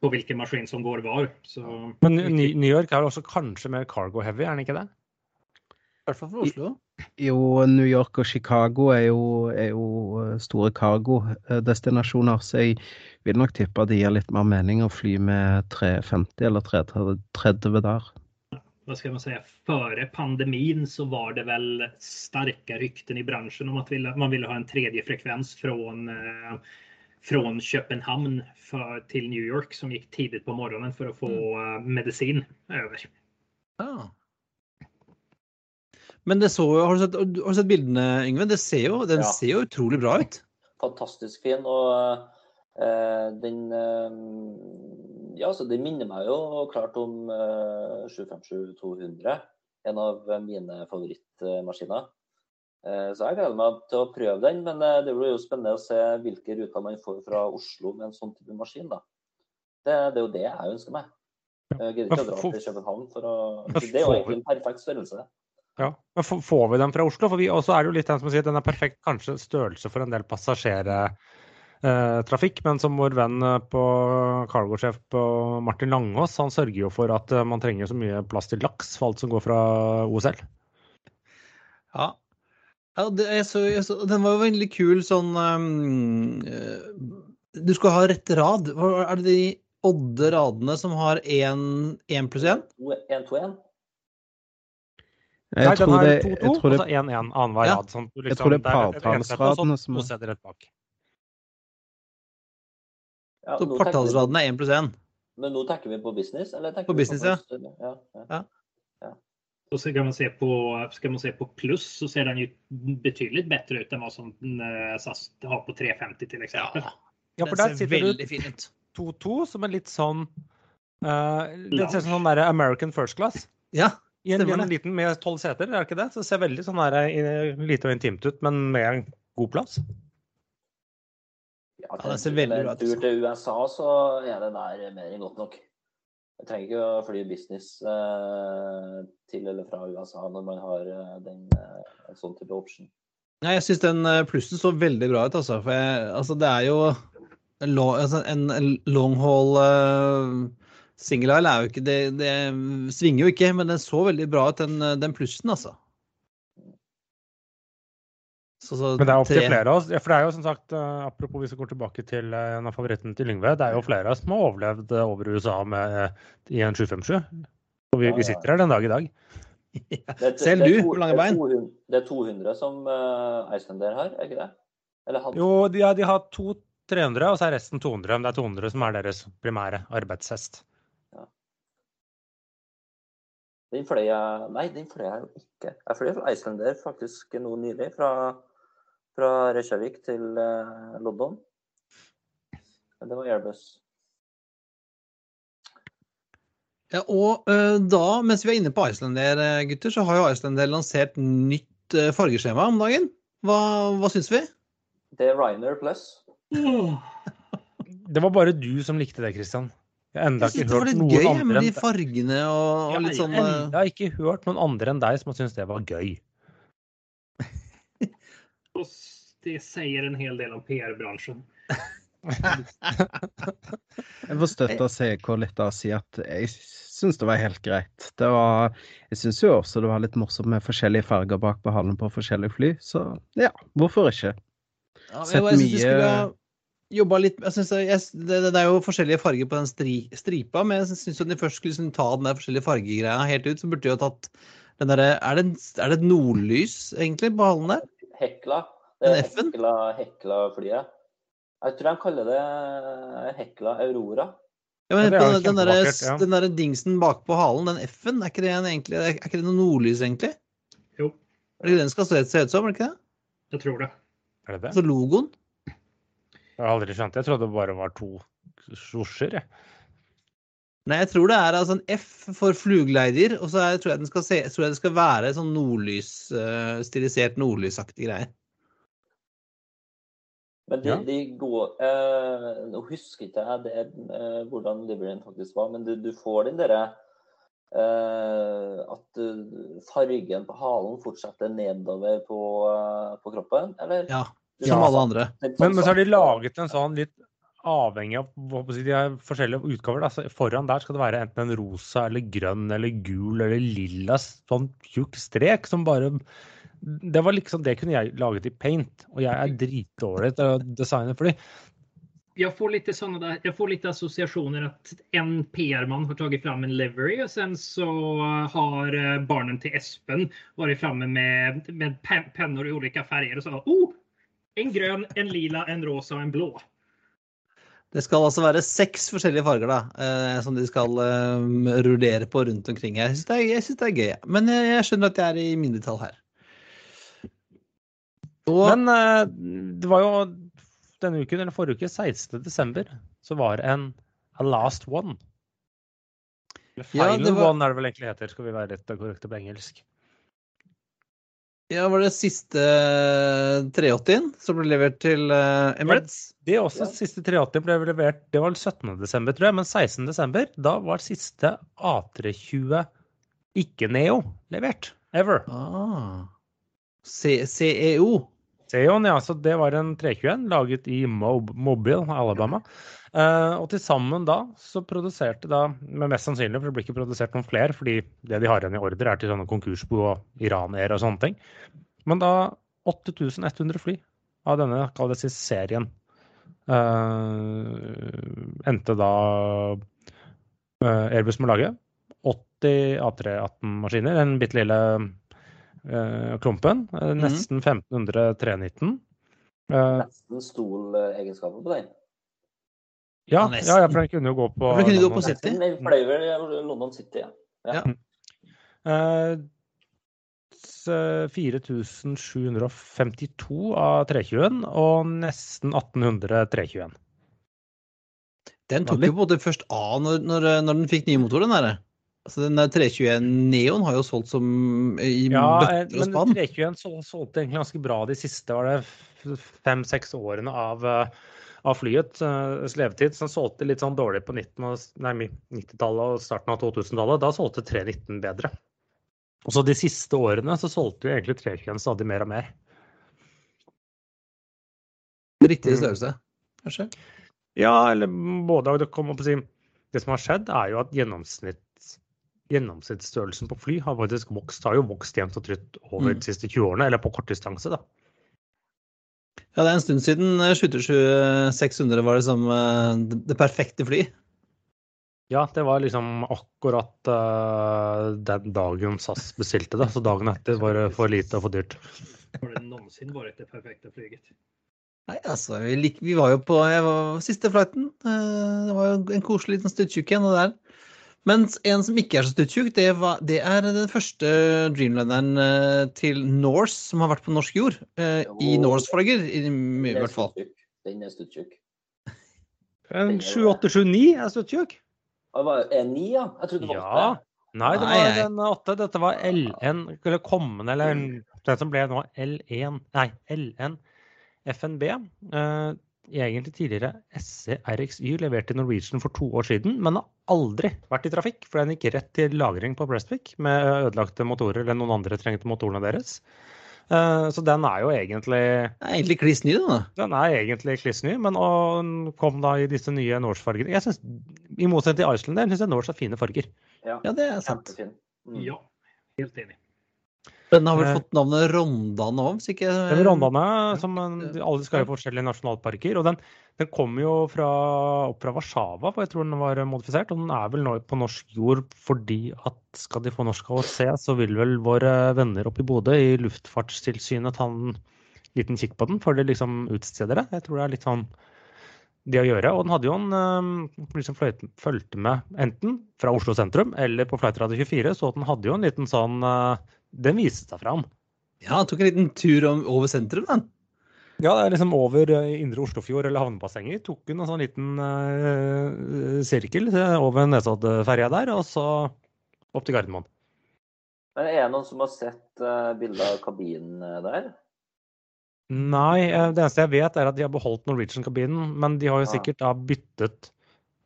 på hvilken maskin som går var. Så, men New York er også kanskje mer cargo heavy, er den ikke det? I hvert fall for Oslo. Jo, New York og Chicago er jo, er jo store cargo-destinasjoner, så jeg vil nok tippe at det gir litt mer mening å fly med 350 eller 330 der. Hva skal man si, Før pandemien så var det vel sterke rykten i bransjen om at man ville ha en tredje frekvens fra fra København til New York, som gikk tidlig på morgenen for å få mm. eh, medisin over. Ah. Men det så, har, du sett, har du sett bildene, Yngve? Det ser jo, den ja. ser jo utrolig bra ut. Fantastisk fin. Og uh, den uh, Ja, så det minner meg jo klart om uh, 757-200. En av mine favorittmaskiner. Så jeg gleder meg til å prøve den. Men det blir jo spennende å se hvilke ruter man får fra Oslo med en sånn type maskin. da. Det, det er jo det jeg ønsker meg. Jeg gidder ikke å dra til København for å Det er jo egentlig en perfekt størrelse. Ja, men Får vi den fra Oslo? For vi også er det jo litt den som sier at den er perfekt kanskje størrelse for en del passasjertrafikk. Men som vår venn eh, på cargosjef på Martin Langås, han sørger jo for at eh, man trenger så mye plass til laks for alt som går fra OSL. Ja. ja det, jeg så, jeg så, den var jo veldig kul sånn um, Du skal ha rett rad. Er det de odde radene som har én pluss én? Én to én? Jeg Nei, den har 2-2, og så 1-1 annenhver rad. Sånn, liksom, jeg tror det er partallsradene som er rett bak. Ja, så partallsradene er 1 pluss 1? Men nå tenker vi på business? Eller på business, på ja. Ja, ja. ja. Så kan man se på, skal man se på pluss, så ser den jo betydelig bedre ut enn hva som den SAS har på 350 til eksempel. Ja, ja for der sitter du 2-2 som er litt sånn uh, Litt sånn der American first class. Ja, i en, en liten med tolv seter, er det ikke det? Så det ser veldig sånn her, eh, lite og intimt ut, men med en god plass. Ja, det ser veldig bra ut. Tur til USA, så er det der mer enn godt nok. Jeg trenger ikke å fly business eh, til eller fra USA når man har eh, den, eh, en sånn type option. Nei, jeg syns den eh, plussen så veldig bra ut, altså. For jeg, altså, det er jo en, long, altså, en long haul uh, Single Isle er jo ikke det, det, svinger jo ikke, men den så veldig bra ut, den, den plussen, altså. Så, så Men det er opp til flere av oss. For det er jo som sagt, eh, apropos hvis vi går tilbake til eh, en av favorittene til Lyngve, det er jo flere av oss som har overlevd eh, over USA med, i en 757. Og vi, Ja, vi sitter her den dag i dag. Er- Selv du, hvor lange bein. 200 Det er 200 som uh, Icelandair har, er ikke det? Eller? Jo, de, ja, de har to 300, og så er resten 200. Men det er 200 som er deres primære arbeidshest. Den fløy jeg Nei, den fløy jeg jo ikke. Jeg fløy fra Icelandair faktisk nå nylig, fra, fra Reykjavik til eh, London. Men det var Airbus. Ja, og eh, da, mens vi er inne på Icelandair, eh, gutter, så har jo Icelandair lansert nytt fargeskjema om dagen. Hva, hva syns vi? Det er Ryanair pluss. Det var bare du som likte det, Christian. Jeg har enda Jeg ikke synes det var hørt litt noen gøy andre med de enn fargene og, og litt sånn har eh, enda ikke hørt noen andre enn deg som har syntes det var gøy. Det sier en hel del om PR-bransjen. Jeg får støtte CK litt og si at jeg syns det var helt greit. Det var, jeg syns jo også det var litt morsomt med forskjellige farger bak på halen på forskjellige fly, så ja, hvorfor ikke? Sett jeg, jeg de mye- skulle jobba litt jeg synes jeg, det, det er jo forskjellige farger på den stri, stripa, men jeg syns de først skulle liksom ta den der forskjellige fargegreia helt ut, så burde de jo tatt den derre er, det er det nordlys, egentlig, på halen der? Hekla. Det er Hekla, Hekla-flyet. Jeg tror de kaller det Hekla Aurora. Ja, men på den, den, der, ja. den der dingsen bakpå halen, den F-en, er ikke det en egentlig, er ikke det noe nordlys, egentlig? Jo, Er det ikke den skal se, se ut som, er det ikke det? Jeg tror det. Er det det? Altså logoen? Jeg har aldri skjønt det. Jeg trodde det bare var to jeg. Nei, jeg tror det er altså en F for flugleider, og så er, tror jeg den skal se, tror jeg det skal være sånn nordlys, uh, stilisert nordlysaktig greie. Men de, Ja. de går eh, Nå husker ikke jeg det, uh, hvordan liveryen faktisk var, men du, du får den derre eh, At fargen på halen fortsetter nedover på, på kroppen, eller? Ja, som har alle andre. Men, men så har de laget en sånn litt avhengig av de er forskjellige utgaver. Da. Så foran der skal det være enten en rosa eller grønn eller gul eller lilla sånn tjukk strek som bare Det var liksom det kunne jeg laget i paint, og jeg er dritdårlig til å designe fly. Jeg får litt sånne der, jeg får litt assosiasjoner at en PR-mann har tatt fram en livery og sen så har eh, barnen til Espen vært framme med, med penner pennor i ulike farger og sa oh, en grønn, en lila, en rosa og en blå. Det skal altså være seks forskjellige farger da, eh, som de skal eh, rullere på rundt omkring. Jeg syns det, det er gøy, men jeg, jeg skjønner at jeg er i mindretall her. Og Men eh, det var jo denne uken, eller forrige uke, 16. desember, så var det en A Last One. Eller Ja, Final det var- One er det vel egentlig heter, skal vi være rett og korrekte på engelsk. Ja, var det siste 380-en som ble levert til eh, Emirates? Det er også Ja. siste 380 ble levert, det var 17. desember, tror jeg, men 16. desember, da var siste A320 ikke-Neo levert. Ever. Ah. C CEO-en, ja, så det var en 321 laget i Mob Mobile, Alabama. Eh, og til sammen da så produserte da, men mest sannsynlig, for det blir ikke produsert noen flere, fordi det de har igjen i ordre er til sånne konkursbo og Iran-Air og sånne ting. Men da 8100 fly av denne, kall det serien, uh, endte da uh, Airbus med å lage. 80 A318-maskiner, den bitte lille klumpen. eh, Mhm. Nesten 1500 319. Eh, Nesten stolegenskaper på den. Ja, Ja, ja, ja, for den kunne jo gå på kunne gå på. City. Den fløy vel London City, ja. Ja. Eh, s- 4752 av 321 og nesten 1800 321. Den tok jo måte først av når, når, når den fikk nye motorer, den derre. Altså, den der 321 Neon har jo solgt som i Ja, eh, bøtter og men 321 solgte egentlig ganske bra de siste var det fem-seks årene av, eh, av flyets eh, levetid. som solgte litt sånn dårlig på 19 og- nei, 90-tallet og starten av 2000-tallet. Da solgte 319 bedre. Og så de siste årene så solgte jo egentlig 321 stadig mer og mer. Riktig størrelse, kanskje. Ja, eller både. Det, si, det som har skjedd, er jo at gjennomsnitt, gjennomsnittsstørrelsen på fly har faktisk vokst, har jo vokst jevnt og trutt over Mm. de siste 20 årene, eller på kortdistanse, da. Ja, det er en stund siden eh, 737-600 var liksom eh, det det perfekte fly. Ja, det var liksom akkurat uh, den dagen SAS bestilte det. Så dagen etter var det for lite og for dyrt. Har det noensinne vært det perfekte flyet? Nei, altså, vi, lik, vi var jo på jeg var, siste flighten. Uh, Det var jo en koselig liten stuttjukk igjen. Og der. Mens en som ikke er så stuttjukk, det, det er den første Dreamlineren eh, til Norse som har vært på norsk jord. eh, I Norse-flagger, i, i er hvert fall. Den er stuttjukk. En 7879 er stuttjukk. En 9, ja? Jeg trodde det var Ja. Nei, det var Nei. en 8. Dette var LN, eller kommende, eller den som ble nå L1 Nei, LN FNB. Eh, egentlig tidligere SCRXY levert til Norwegian for to år siden, men har aldri vært i trafikk, for den gikk rett til lagring på Prestwick med ødelagte motorer eller noen andre trengte motorene deres. Eh, så den er jo egentlig Det er egentlig kliss ny, den da. den er egentlig kliss ny, men og den kom da i disse nye Norse-fargene. Jeg synes, I motsetning til Iceland, syns jeg Norse har fine farger. Ja. Ja, det er sant. Mm. Ja, helt enig. Den har vel Eh. fått navnet Rondane òg, hvis ikke Den Rondane, som en- alle skal jo forskjellige nasjonalparker. Og den, den kommer jo fra, opp fra Warszawa, for jeg tror den var modifisert. Og den er vel nå på norsk jord fordi at skal de få norsk AOC, så vil vel våre venner oppe i Bodø i Luftfartstilsynet ta en liten kikk på den før de liksom utsteder det. Jeg tror det er litt sånn det å gjøre. Og den hadde jo en eh, liksom fulgte med enten fra Oslo sentrum eller på Flightradio 24, så den hadde jo en liten sånn eh, Den viste seg fram. Ja, tok en liten tur over sentrum, den. Ja, det er liksom over eh, Indre Oslofjord eller havnebassenget. Tok hun en sånn liten uh, sirkel eh, over Nesoddferja der, og så opp til Gardermoen. Men er det noen som har sett uh, bilde av kabinen der? Nei, det eneste jeg vet er at de har beholdt Norwegian-kabinen, men de har jo sikkert da byttet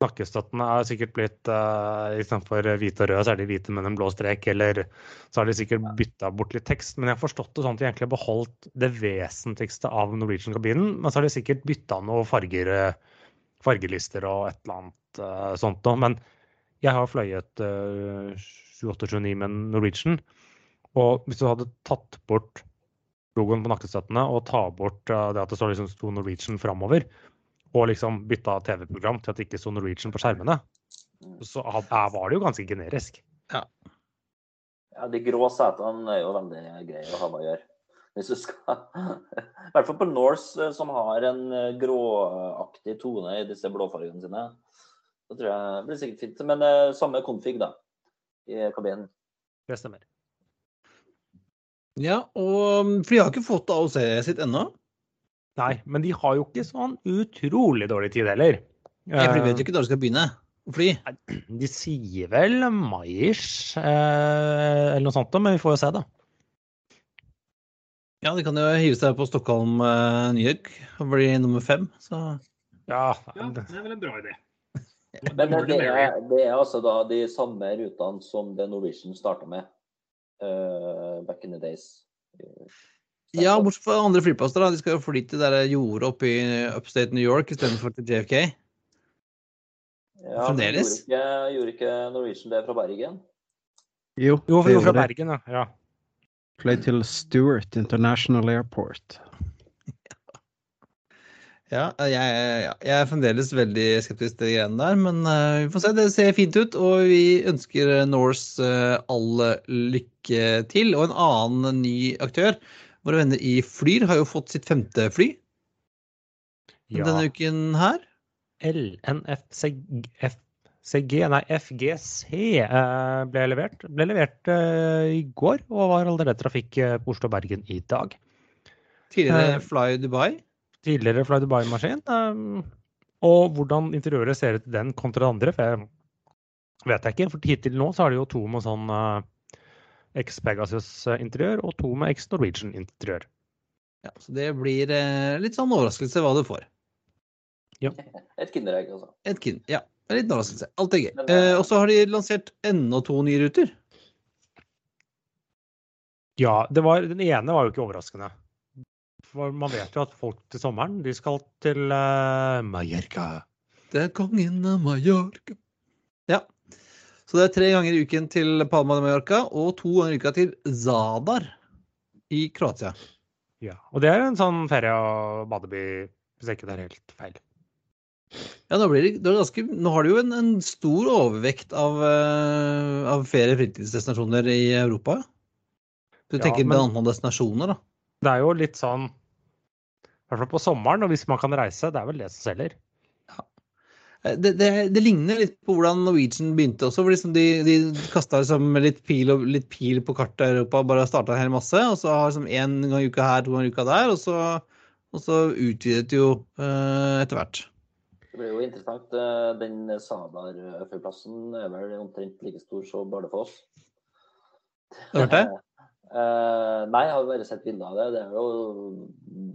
Nakkestøttene er sikkert blitt uh, istedenfor hvite og røde, så er de hvite med en blå strek, eller så har de sikkert bytta bort litt tekst. Men jeg har forstått det sånn at de egentlig har beholdt det vesentligste av Norwegian-kabinen, men så har de sikkert bytta noen farger, eh, fargelister og et eller annet uh, sånt noe. Men jeg har fløyet uh, 7829 med Norwegian, og hvis du hadde tatt bort logoen på nakkestøttene og ta bort det at det står liksom sto Norwegian framover, og liksom bytta TV-program til at det ikke sto Norwegian på skjermene, så had- eh, var det jo ganske generisk. Ja, De grå setene er jo veldig greie å ha med å gjøre. Hvis du skal I hvert fall på Norse, eh, som har en eh, gråaktig tone i disse blåfargene sine. Så tror jeg det blir sikkert fint. Men eh, samme config, da, i kabinen. Det stemmer. Ja, og For de har ikke fått AOC sitt ennå. Nei, men de har jo ikke sånn utrolig dårlig tid heller. Jeg vet jo Eh, ikke når de skal begynne å fly. De sier vel mai-ish, eh, eller noe sånt, men vi får jo se, da. Ja, de kan jo hive seg på Stockholm-New York og bli nummer fem. Så Ja, Ja, det er vel en bra idé. Men det er, det er altså da de samme rutene som det Norwegian starta med uh, back in the days. Ja, bortsett fra andre flyplasser. da. De skal jo fly til det jordet oppe i upstate New York istedenfor til JFK. Ja, Fremdeles? Gjorde ikke, gjorde ikke Norwegian det fra Bergen? Jo, Jo, jo fra det. Bergen, ja. ja. Fløy til Stewart International Airport. Ja, jeg, ja, jeg er fremdeles veldig skeptisk til de greiene der, men eh, vi får se. Det ser fint ut, og vi ønsker Norse eh, all lykke til. Og en annen ny aktør, våre venner i Flyr, har jo fått sitt femte fly ja. denne uken her. LNFCG, nei FGC eh, ble levert. Ble levert eh, i går og var allerede trafikk eh, på Oslo og Bergen i dag. Tidligere Fly Dubai. Tidligere Fly Dubai-maskin. og hvordan interiøret ser ut i den kontra det andre, for jeg vet jeg ikke. For hittil nå så har de jo to med sånn eh, X-Pegasus-interiør og to med X-Norwegian-interiør. Ja, så det blir eh, litt sånn overraskelse hva du får. Et kinderegg, altså. Et kind, ja. Litt overraskelse. Alt er gøy. Eh, Eh, og så har de lansert enda to nye ruter. Ja, det var, den ene var jo ikke overraskende. For man vet jo at folk til sommeren, de skal til uh, Mallorca. Det er kongen av Mallorca. Ja. Så det er tre ganger i uken til Palma de Mallorca og to ganger i uka til Zadar i Kroatia. Ja. Og det er en sånn ferie- og badeby, hvis jeg ikke tar helt feil. Ja, nå, blir det, det ganske, nå har du jo en, en stor overvekt av, uh, av ferie- og fritidsdestinasjoner i Europa. Du Ja, tenker men- med antall destinasjoner, da. Det er jo litt sånn I hvert fall på sommeren, og hvis man kan reise, det er vel det som selger. Eh, Det, det, det ligner litt på hvordan Norwegian begynte også. hvor liksom de, de kasta liksom litt, pil og, litt pil på kartet i Europa, bare starta en hel masse. Og så har liksom én gang i uka her, to ganger i uka der. Og så, og så utvidet det jo eh, etter hvert. Det blir jo interessant. eh, Den Sadar-flyplassen er vel omtrent like stor som Bardufoss. Har du hørt det? Uh, nei, jeg har bare sett bilder av det. Det er jo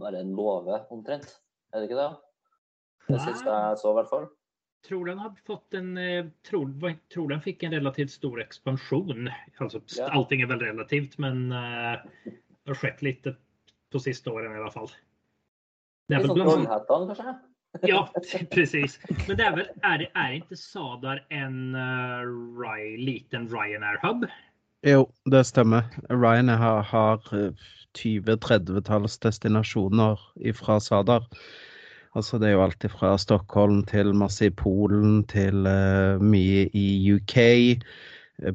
bare en låve, omtrent. Er det ikke det? Det siste jeg så, i hvert fall. Tror den har fått en, eh, tror, tror den fick en relativt stor expansion. Alltså, Ja. Allting är väl relativt, men eh, det har skett lite på sista åren i alla fall. Det är Litt väl sånn bland, Trollhättan, kanskje? ja, precis. Men det är väl, är, det, är inte Sadar en uh, Ry, liten Ryanair-hub? Jo, det stemmer. Ryanair har, har eh, 20-30-talls destinasjoner fra Sadar. Altså det er jo alt fra Stockholm til masse i Polen til uh, mye i UK.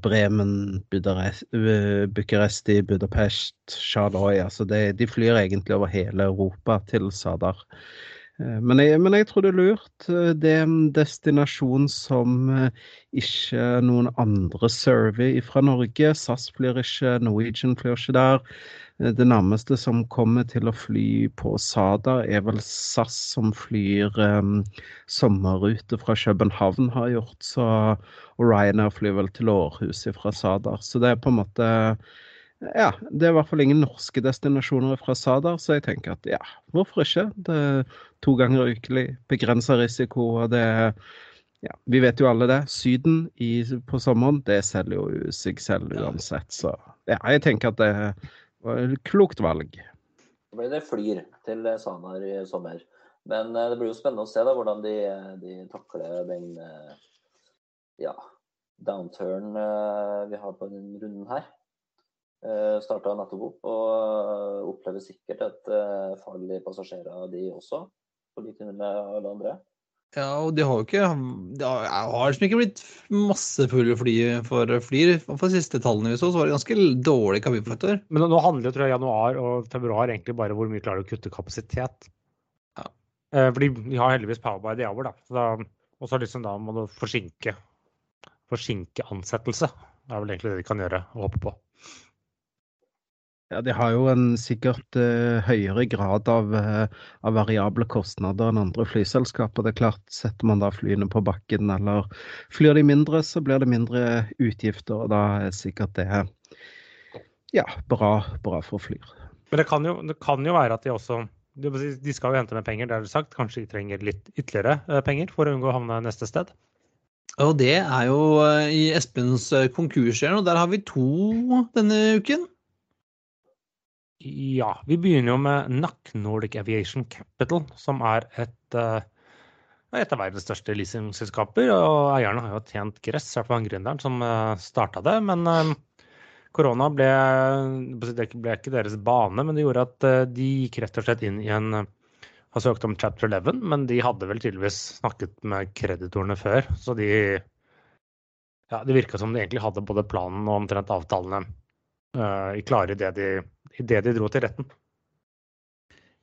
Bremen, Budarest, eh, Bucuresti, Budapest, Charloy. Altså de flyr egentlig over hele Europa til Sadar. Eh, Men jeg, men jeg tror det er lurt. Det er en destinasjon som ikke noen andre server fra Norge. SAS flyr ikke, Norwegian flyr ikke der. Det nærmeste som kommer til å fly på Sadar, er vel SAS som flyr um, sommerrute fra København, har gjort. Så, og Ryanair flyr vel til Århus fra Sadar. Så det er på en måte Ja, det er i hvert fall ingen norske destinasjoner fra Sadar, så jeg tenker at ja, hvorfor ikke? Det er to ganger ukelig, begrensa risiko, og det er ja, Vi vet jo alle det. Syden i, på sommeren, det selger jo seg selv uansett. Så ja, jeg tenker at det klokt valg. Så blir det flyr til Sanar i sommer. Men eh, det blir jo spennende å se da, hvordan de, de takler den eh, ja, downturn eh, vi har på denne runden her. Starta nettopp opp og opplever sikkert et fall i passasjerer, de også. På like linje med alle andre. Ja, og de har jo ikke Det har, har liksom ikke blitt masse fulle fly for Flyr. For de siste tallene vi så, så var det ganske dårlig kabinfaktor. Men nå handler tror jeg, januar og februar egentlig bare hvor mye klarer å kutte kapasitet. Ja. Eh, fordi de har heldigvis power by the hour, da. Så da og så liksom da må du forsinke, forsinke ansettelse. Det er vel egentlig det de kan gjøre og håpe på. Ja, De har jo en sikkert uh, høyere grad av, uh, av variable kostnader enn andre flyselskaper. Det er klart, Setter man da flyene på bakken eller flyr de mindre, så blir det mindre utgifter. og Da er sikkert det ja, bra, bra for Flyr. Men det kan, jo, det kan jo være at de også De skal jo hente med penger, det er det sagt. Kanskje de trenger litt ytterligere eh, penger for å unngå å havne neste sted. Og det er jo i Espens konkurs, og der har vi to denne uken. Ja, vi begynner jo med NAC Nordic Aviation Capital, som er et, eh, et av verdens største leasingselskaper. Og eierne har jo tjent gress, i hvert fall gründeren som starta det. Men eh, korona ble, ble ikke deres bane, men det gjorde at eh, de gikk rett og slett inn i en Har søkt om chapter 11, men de hadde vel tydeligvis snakket med kreditorene før. Så de Ja, det virka som de egentlig hadde både planen og omtrent avtalene uh, klare idet de, det de dro til retten.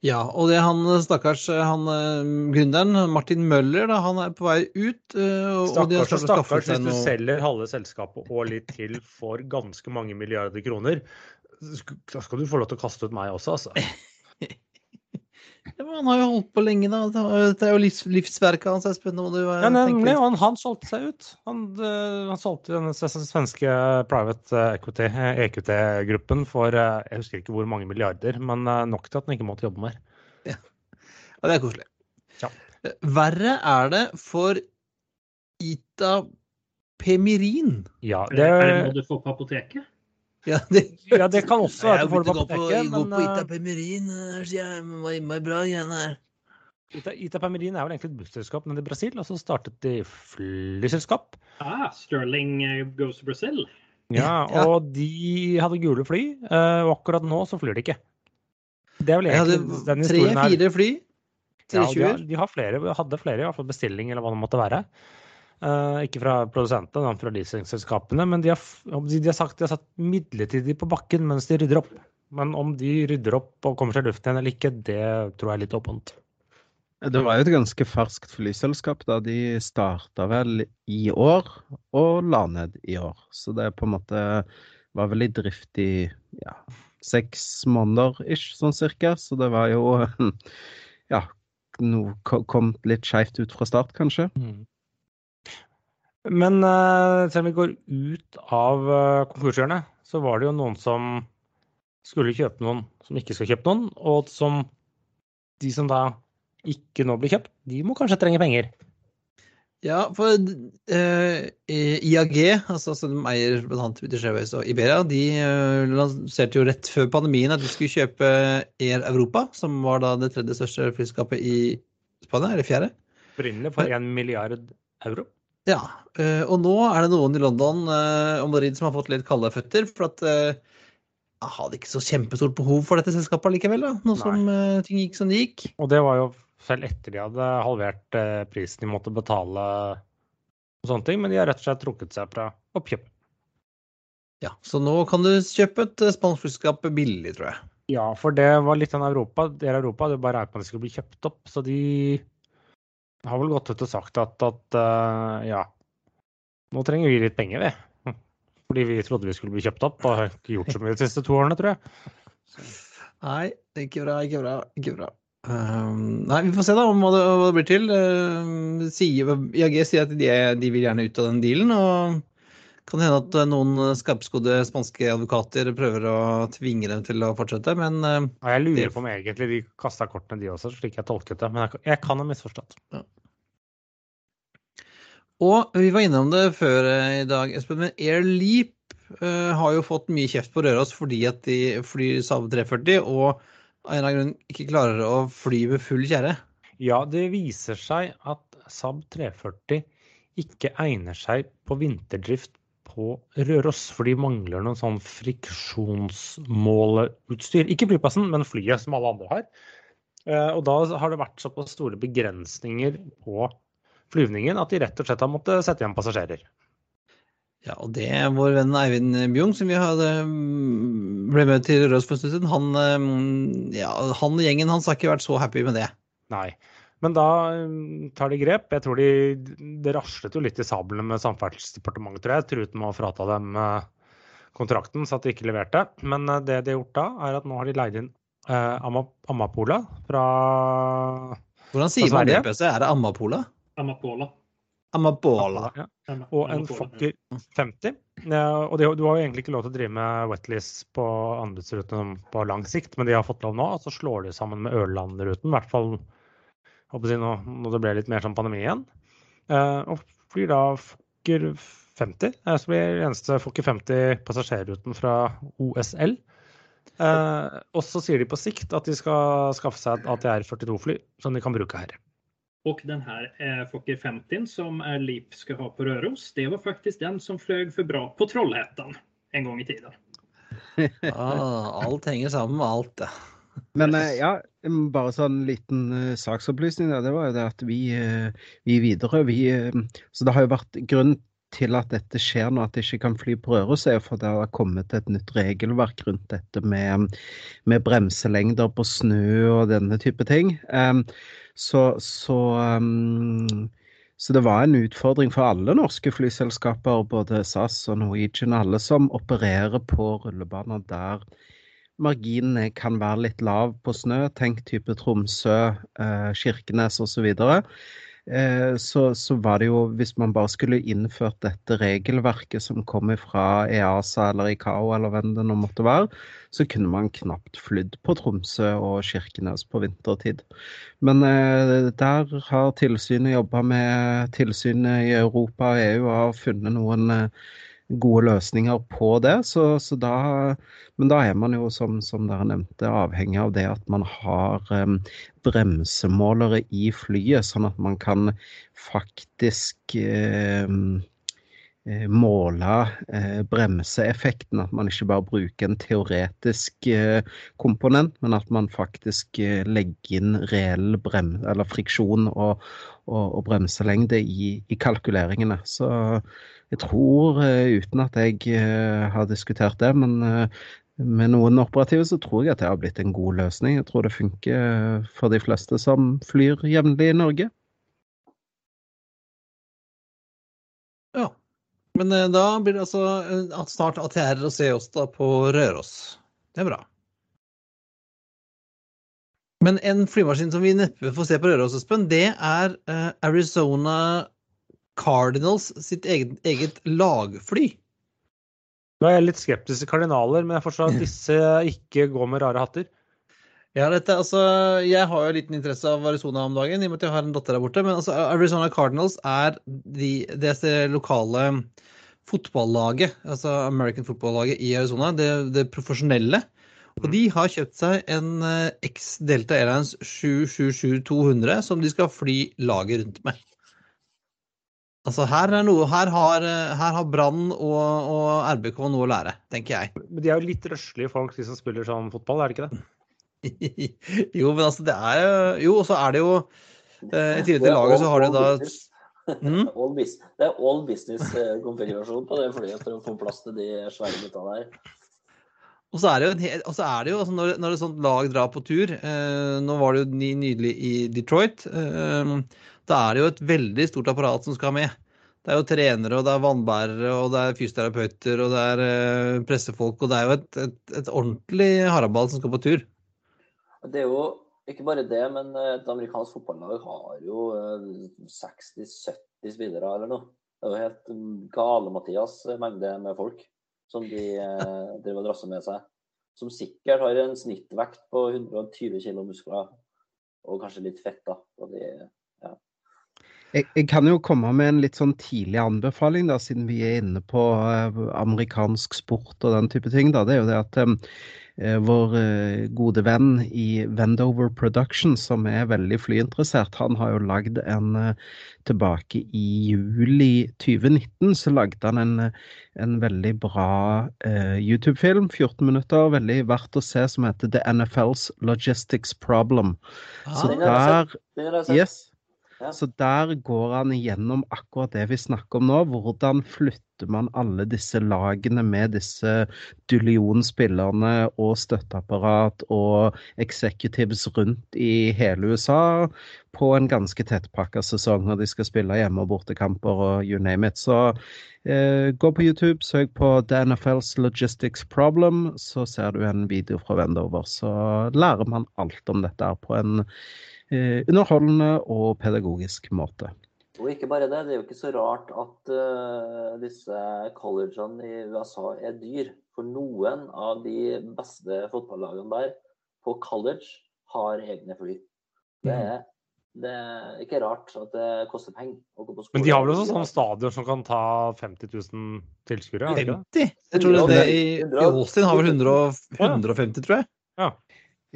Ja, og det han stakkars han eh, gründeren, Martin Møller, da, han er på vei ut. eh, og- Stakkars og stakkars hvis du noe- selger halve selskapet og litt til for ganske mange milliarder kroner. Da skal du få lov til å kaste ut meg også, altså. Ja, men han har jo holdt på lenge, da. Det er jo livs, livsverket hans. Espen, eh, Ja, nemlig. Og han, han solgte seg ut. Han, eh, han solgte den svenske private equity, eh, EQT-gruppen, for eh, jeg husker ikke hvor mange milliarder, men eh, nok til at han ikke måtte jobbe mer. Ja, det er koselig. Ja. Eh, Verre er det for Ita Pemirin. Ja, det, er det, noe du får på apoteket? Ja, det, ja, det kan også være at du får det på å gå på, apoteket, Jeg går på Ita eh, Pemirin. eh, sier jeg, det var bra igjen her. Ita- Itapemerin er vel egentlig et busselskap nede i Brasil, og så startet de flyselskap. Ah, Sterling eh, goes to Brazil. Ja, og de hadde gule fly, eh, og akkurat nå så flyr de ikke. det er vel egentlig den historien her. tre-fire fly. Ja, de, har, de har flere, hadde flere, i hvert fall bestilling eller hva det måtte være. Eh, ikke fra produsentene, men fra leasingselskapene. Men de har, de, har sagt de har satt midlertidig på bakken mens de rydder opp. Men om de rydder opp og kommer seg i luften igjen eller ikke, det tror jeg er litt åpent. Det var jo et ganske ferskt flyselskap da de starta vel i år og la ned i år. Så det på en måte var vel i drift i ja, seks måneder ish, sånn cirka. Så det var jo ja, noe kom litt skeivt ut fra start, kanskje. Men eh, selv om vi går ut av uh, konkurshjørnet, så var det jo noen som skulle kjøpe noen som ikke skal kjøpe noen, og som de som da ikke nå blir kjøpt, de må kanskje trenge penger. Ja, for eh, IAG, altså som eier annet British Airways og Iberia, de eh, lanserte jo rett før pandemien at de skulle kjøpe Air Europa, som var da det tredje største flyskapet i Spania, eller fjerde. Opprinnelig for én milliard euro. Ja, eh, og nå er det noen i London eh, og Madrid som har fått litt kalde føtter, for at eh, jeg hadde ikke så kjempestort behov for dette selskapet likevel, da, nå som ting gikk som det gikk. Og det var jo selv etter de hadde halvert prisen de måtte betale og sånne ting, men de har rett og slett trukket seg fra oppkjøpet. Ja, så nå kan du kjøpe et spansk flyselskap billig, tror jeg. Ja, for det var litt av Europa. Dere Europa, det bare er på at de skulle bli kjøpt opp, så de har vel gått ut og sagt at, at uh, ja, nå trenger vi litt penger, vi. Fordi vi trodde vi skulle bli kjøpt opp, og ikke gjort så mye de siste to årene, tror jeg. Nei, ikke bra, ikke bra, ikke bra. Um, nei, vi får se da om hva det, hva det blir til. Uh, sier, IAG sier at de, de vil gjerne ut av den dealen, og kan hende at eh, noen skarpskodde spanske advokater prøver å tvinge dem til å fortsette, men uh, Ja, jeg lurer på om egentlig de kasta kortene, de også, slik jeg tolket det. Men jeg, jeg kan ha misforstått. Og vi var innom det før eh, i dag, Espen, men Air Leap uh, har jo fått mye kjeft på Røros fordi at de flyr Saab 340 og av en eller annen grunn ikke klarer å fly med full kjerre. Ja, det viser seg at Saab 340 ikke egner seg på vinterdrift på Røros, for de mangler noen sånn friksjonsmåleutstyr. Ikke flyplassen, men flyet, som alle andre har. Eh, Og da har det vært såpass store begrensninger på flyvningen at de rett og slett har måttet sette igjen passasjerer. Ja, og det er vår venn Eivind Bjung, som vi hadde mm, ble med til Røros for en stund siden, han, mm, ja, han og gjengen hans har ikke vært så happy med det. Nei. Men da um, tar de grep. Jeg tror de Det raslet jo litt i sablene med Samferdselsdepartementet, tror jeg. Truet med å frata dem eh, kontrakten, så at de ikke leverte. Men eh, det de har gjort da, er at nå har de leid inn eh, Amapola fra Hvordan sier Fra man det? PC? Er det Amapola? Amapola. Amapola. Ja. Og en. Fokker 50. Ja, og de, du har jo egentlig ikke lov til å drive med wetlease på anbudsrutene på lang sikt, men de har fått lov nå. Og så slår de sammen med Ørland-ruten, i hvert fall håper nå når det ble litt mer sånn pandemi igjen. Eh, og flyr da Fokker 50. Det så blir det eneste Fokker 50 passasjerruten fra OSL. Eh, og så sier de på sikt at de skal skaffe seg et ATR-42-fly som de kan bruke her. Og den här eh, Fokker 50 som Leap skal ha på Røros, det var faktisk den som fløy for bra på Trollhättan en gang i tiden. Ah, alt henger sammen med alt, det. Men eh, ja, bare sånn liten uh, saksopplysning. Det var jo det at vi, uh, vi i Widerøe vi, uh, Så det har jo vært grunn til at dette skjer nå, at det ikke kan fly på Røros, er jo for det har kommet et nytt regelverk rundt dette med, med bremselengder på snø og denne type ting. Um, så, så, um, så det var en utfordring for alle norske flyselskaper, både SAS og Norwegian, alle som opererer på rullebaner der marginene kan være litt lav på snø. Tenk type Tromsø, eh, Kirkenes osv. Eh, så, så var det jo, hvis man bare skulle innført dette regelverket som kommer fra EASA eller ICAO eller hvem det nå måtte være, så kunne man knapt flydd på Tromsø og Kirkenes på vintertid. Men eh, der har tilsynet jobba med tilsynet i Europa og EU og har funnet noen eh, gode løsninger på det. Så, så da, men da er man jo, som, som dere nevnte, avhengig av det at man har um, bremsemålere i flyet, sånn at man kan faktisk eh, måle eh, bremseeffekten. At man ikke bare bruker en teoretisk eh, komponent, men at man faktisk eh, legger inn reell brem friksjon og, og, og bremselengde i, i, kalkuleringene. Så jeg tror, eh, uten at jeg har diskutert det, men med noen operative så tror jeg at det har blitt en god løsning. Jeg tror det funker for de fleste som flyr jevnlig i Norge. Men eh, da blir det altså eh, snart ATR å se oss da på Røros. Det er bra. Men en flymaskin som vi neppe får se på Røros, Espen, det er eh, Arizona Cardinals sitt eget, eget lagfly. Nå er jeg litt skeptisk til kardinaler, men jeg forstår at disse ikke går med rare hatter. Ja, dette, altså, Jeg har jo liten interesse av Arizona om dagen, i og med at jeg har en datter der borte. Men altså, Arizona Cardinals er de, det lokale fotballaget, altså American football-laget i Arizona. Det, det profesjonelle. Og de har kjøpt seg en eh, X Delta Airlines 777-200 som de skal fly laget rundt med. Altså her, er noe, her har, her har Brann og, og, RBK noe å lære, tenker jeg. Men de er jo litt røslige folk, de som spiller sånn fotball, er det ikke det? Jo, men altså det er jo Jo, og så er det jo eh, I tillegg til laget så har du da mm? all Det er all business-konfigurasjon på det flyet for å få plass til de svære gutta der. Og så er det jo, er det jo altså når, når et sånt lag drar på tur eh, Nå var det jo nydelig i Detroit. Eh, da er det jo et veldig stort apparat som skal med. Det er jo trenere, og det er vannbærere, og det er fysioterapeuter, og det er eh, pressefolk. Og det er jo et, et, et ordentlig haraball som skal på tur. Det er jo ikke bare det, men eh, et amerikansk fotballag har jo 60-70 eh, spillere eller noe. Det er jo helt mm, gale-Mathias mengde med folk som de driver og drasser med seg. Som sikkert har en snittvekt på 120 kg muskler, og kanskje litt fett. da. De, ja. Jeg, jeg, kan jo komme med en litt sånn tidlig anbefaling, da, siden vi er inne på amerikansk sport og den type ting. Da. Det er jo det at vår uh, gode venn i Vendover Production, som er veldig flyinteressert, han har jo lagd en uh, Tilbake i juli 2019 så lagde han en, en veldig bra YouTube-film, 14 minutter, veldig verdt å se, som heter The NFL's Logistics Problem. Ah, så der, yes, så der går han igjennom akkurat det vi snakker om nå. Hvordan flytter man alle disse lagene med disse dulionspillerne og støtteapparat og executives rundt i hele USA på en ganske tettpakka sesong når de skal spille hjemme- og bortekamper og you name it. Så eh, gå på YouTube, søk på The NFL's Logistics Problem, så ser du en video fra Vendover. Så lærer man alt om dette på en underholdende og pedagogisk måte. Og ikke bare det, det er jo ikke så rart at uh, disse collegene i USA er dyr. For noen av de beste fotballagene der på college har egne fly. Det mm. er, det er ikke rart at det koster penger å gå på skole. Men de har vel også sånn stadion som kan ta 50 000 tilskuere? 50? Jeg tror det, det i, i Austin har vel 150, tror jeg. Ja.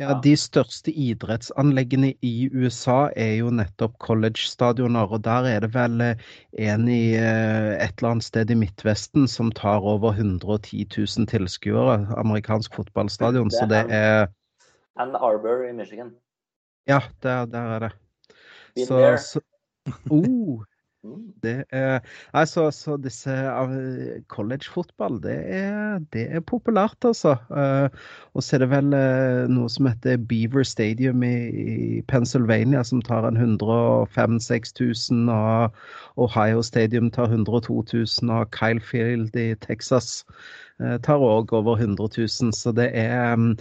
Ja, De største idrettsanleggene i USA er jo nettopp college-stadioner. Og der er det vel eh, en i eh, et eller annet sted i Midtvesten som tar over 110 000 tilskuere. Amerikansk fotballstadion. Så det er Ann Arbor i Michigan. Ja, der, der er det. Så. Så, oh. Det er, altså, så disse college-fotball, det, det, er populært, altså. Uh, og så er det vel uh, noe som heter Beaver Stadium i, i Pennsylvania, som tar en 105 6000, og Ohio Stadium tar 102 000, og Kyle Field i Texas Eh, tar òg over 100 000. Så det er um,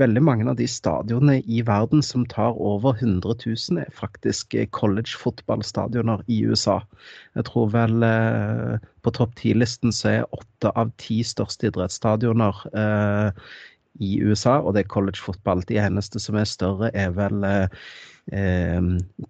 veldig mange av de stadionene i verden som tar over 100 000, er faktisk eh, college-fotballstadioner i USA. Jeg tror vel uh, på topp ti-listen så er åtte av ti største idrettsstadioner i USA, og det er college fotball. De eneste som er større, er vel eh, eh,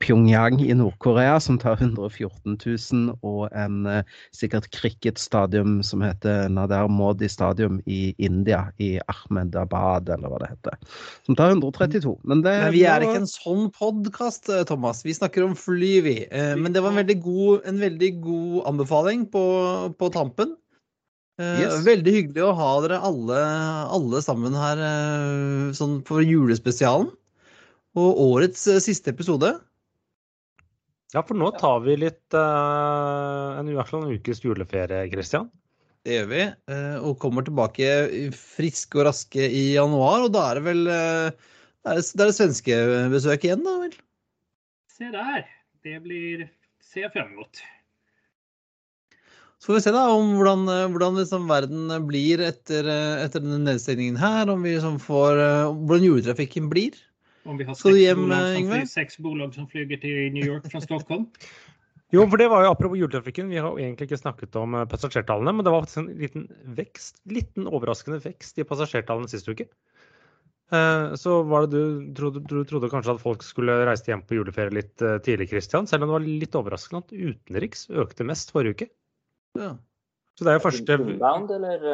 Pyongyang i Nord-Korea, som tar 114 000, og en eh, sikkert cricketstadium som heter Nader Modi Stadium i India, i Ahmedabad, eller hva det heter. Som tar 132. Men, det, Men vi er ikke en sånn podkast, Thomas. Vi snakker om fly, vi. Eh, Men det var en veldig god, en veldig god anbefaling på, på tampen. Eh, Yes. Veldig hyggelig å ha dere alle, alle sammen her eh, sånn på julespesialen. Og årets eh, siste episode. Ja, for nå tar vi litt uh, en, i hvert fall en ukes juleferie, Christian. Det gjør vi. eh, Og kommer tilbake friske og raske i januar. Og da er det vel Det er det, er det svenske besøk igjen, da vel? Se der. Det blir Se frem mot. Så får vi se da om hvordan, hvordan liksom verden blir etter, etter denne nedstengningen her. Om vi liksom får Hvordan juletrafikken blir. Om vi har du hjem, bolag som flyger, sex bolag som flyger til New York fra Stockholm. Jo, for det var jo apropos juletrafikken. Vi har jo egentlig ikke snakket om eh, passasjertallene, men det var faktisk en liten vekst, liten overraskende vekst i passasjertallene sist uke. Eh, Så var det du trodde, du trodde kanskje at folk skulle reise hjem på juleferie litt eh, tidlig, Christian, selv om det var litt overraskende at utenriks økte mest forrige uke. Ja. Så det er jo første Inbound, eller?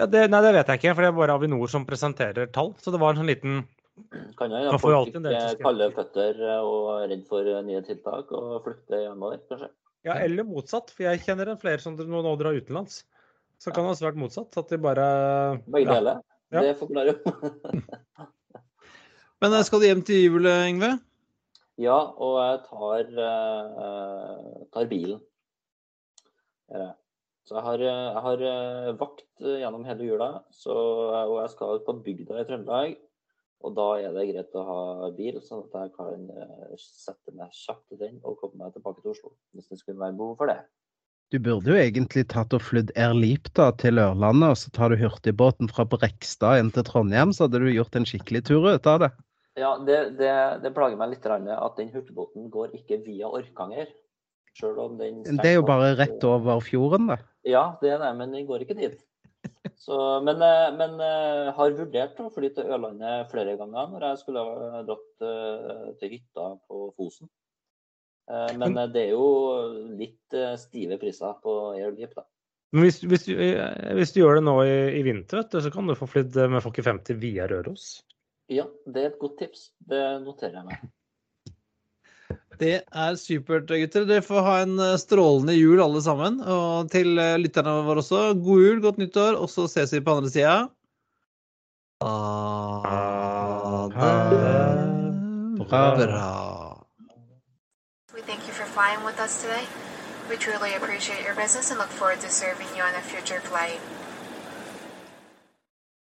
ja, det, Nei, det vet jeg ikke, for det er bare Avinor som presenterer tall. Så det var en sånn liten Kan jo hende folk fikk kalde føtter eh, og er redd for eh, nye tiltak og flykter hjemover, kanskje. Ja, eller motsatt, for jeg kjenner en flere som nå nå drar utenlands. Så kan det også vært motsatt. At de bare Begge ja. deler. Ja. Det forklarer jo. Men eh, skal du hjem til jul, Yngve? Ja, og jeg tar, uh, tar bilen. Så jeg har, jeg har vakt gjennom hele jula, så, og jeg skal på bygda i Trøndelag. Og da er det greit å ha bil, sånn at jeg kan eh, sette meg kjapt i den og komme meg tilbake til Oslo. Hvis det skulle være behov for det. Du burde jo egentlig tatt og flydd Air Leap da, til Ørlandet, og så tar du hurtigbåten fra Brekstad inn til Trondheim, så hadde du gjort en skikkelig tur ut av det. Ja, det, det, det plager meg litt at den hurtigbåten går ikke via Orkanger. Selv om den Det er jo bare rett over fjorden, det. Ja, det er det, men den går ikke dit. Så, men eh, men eh, har vurdert å fly til Ørlandet flere ganger når jeg skulle ha dratt eh, til hytta på Fosen. Men det er jo litt stive priser på Airleap, da. Men hvis, hvis, du, hvis du gjør det nå i, i vinter, du, så kan du få flydd med Fokker 50 via Røros. Ja, det er et godt tips. Det noterer jeg meg. Det er supert, gutter. Dere får ha en eh, strålende jul, alle sammen. Og til eh, lytterne våre også, god jul, godt nyttår, og så ses vi på andre sida. Ha det bra. We thank truly appreciate your business and look forward to serving you on a future flight.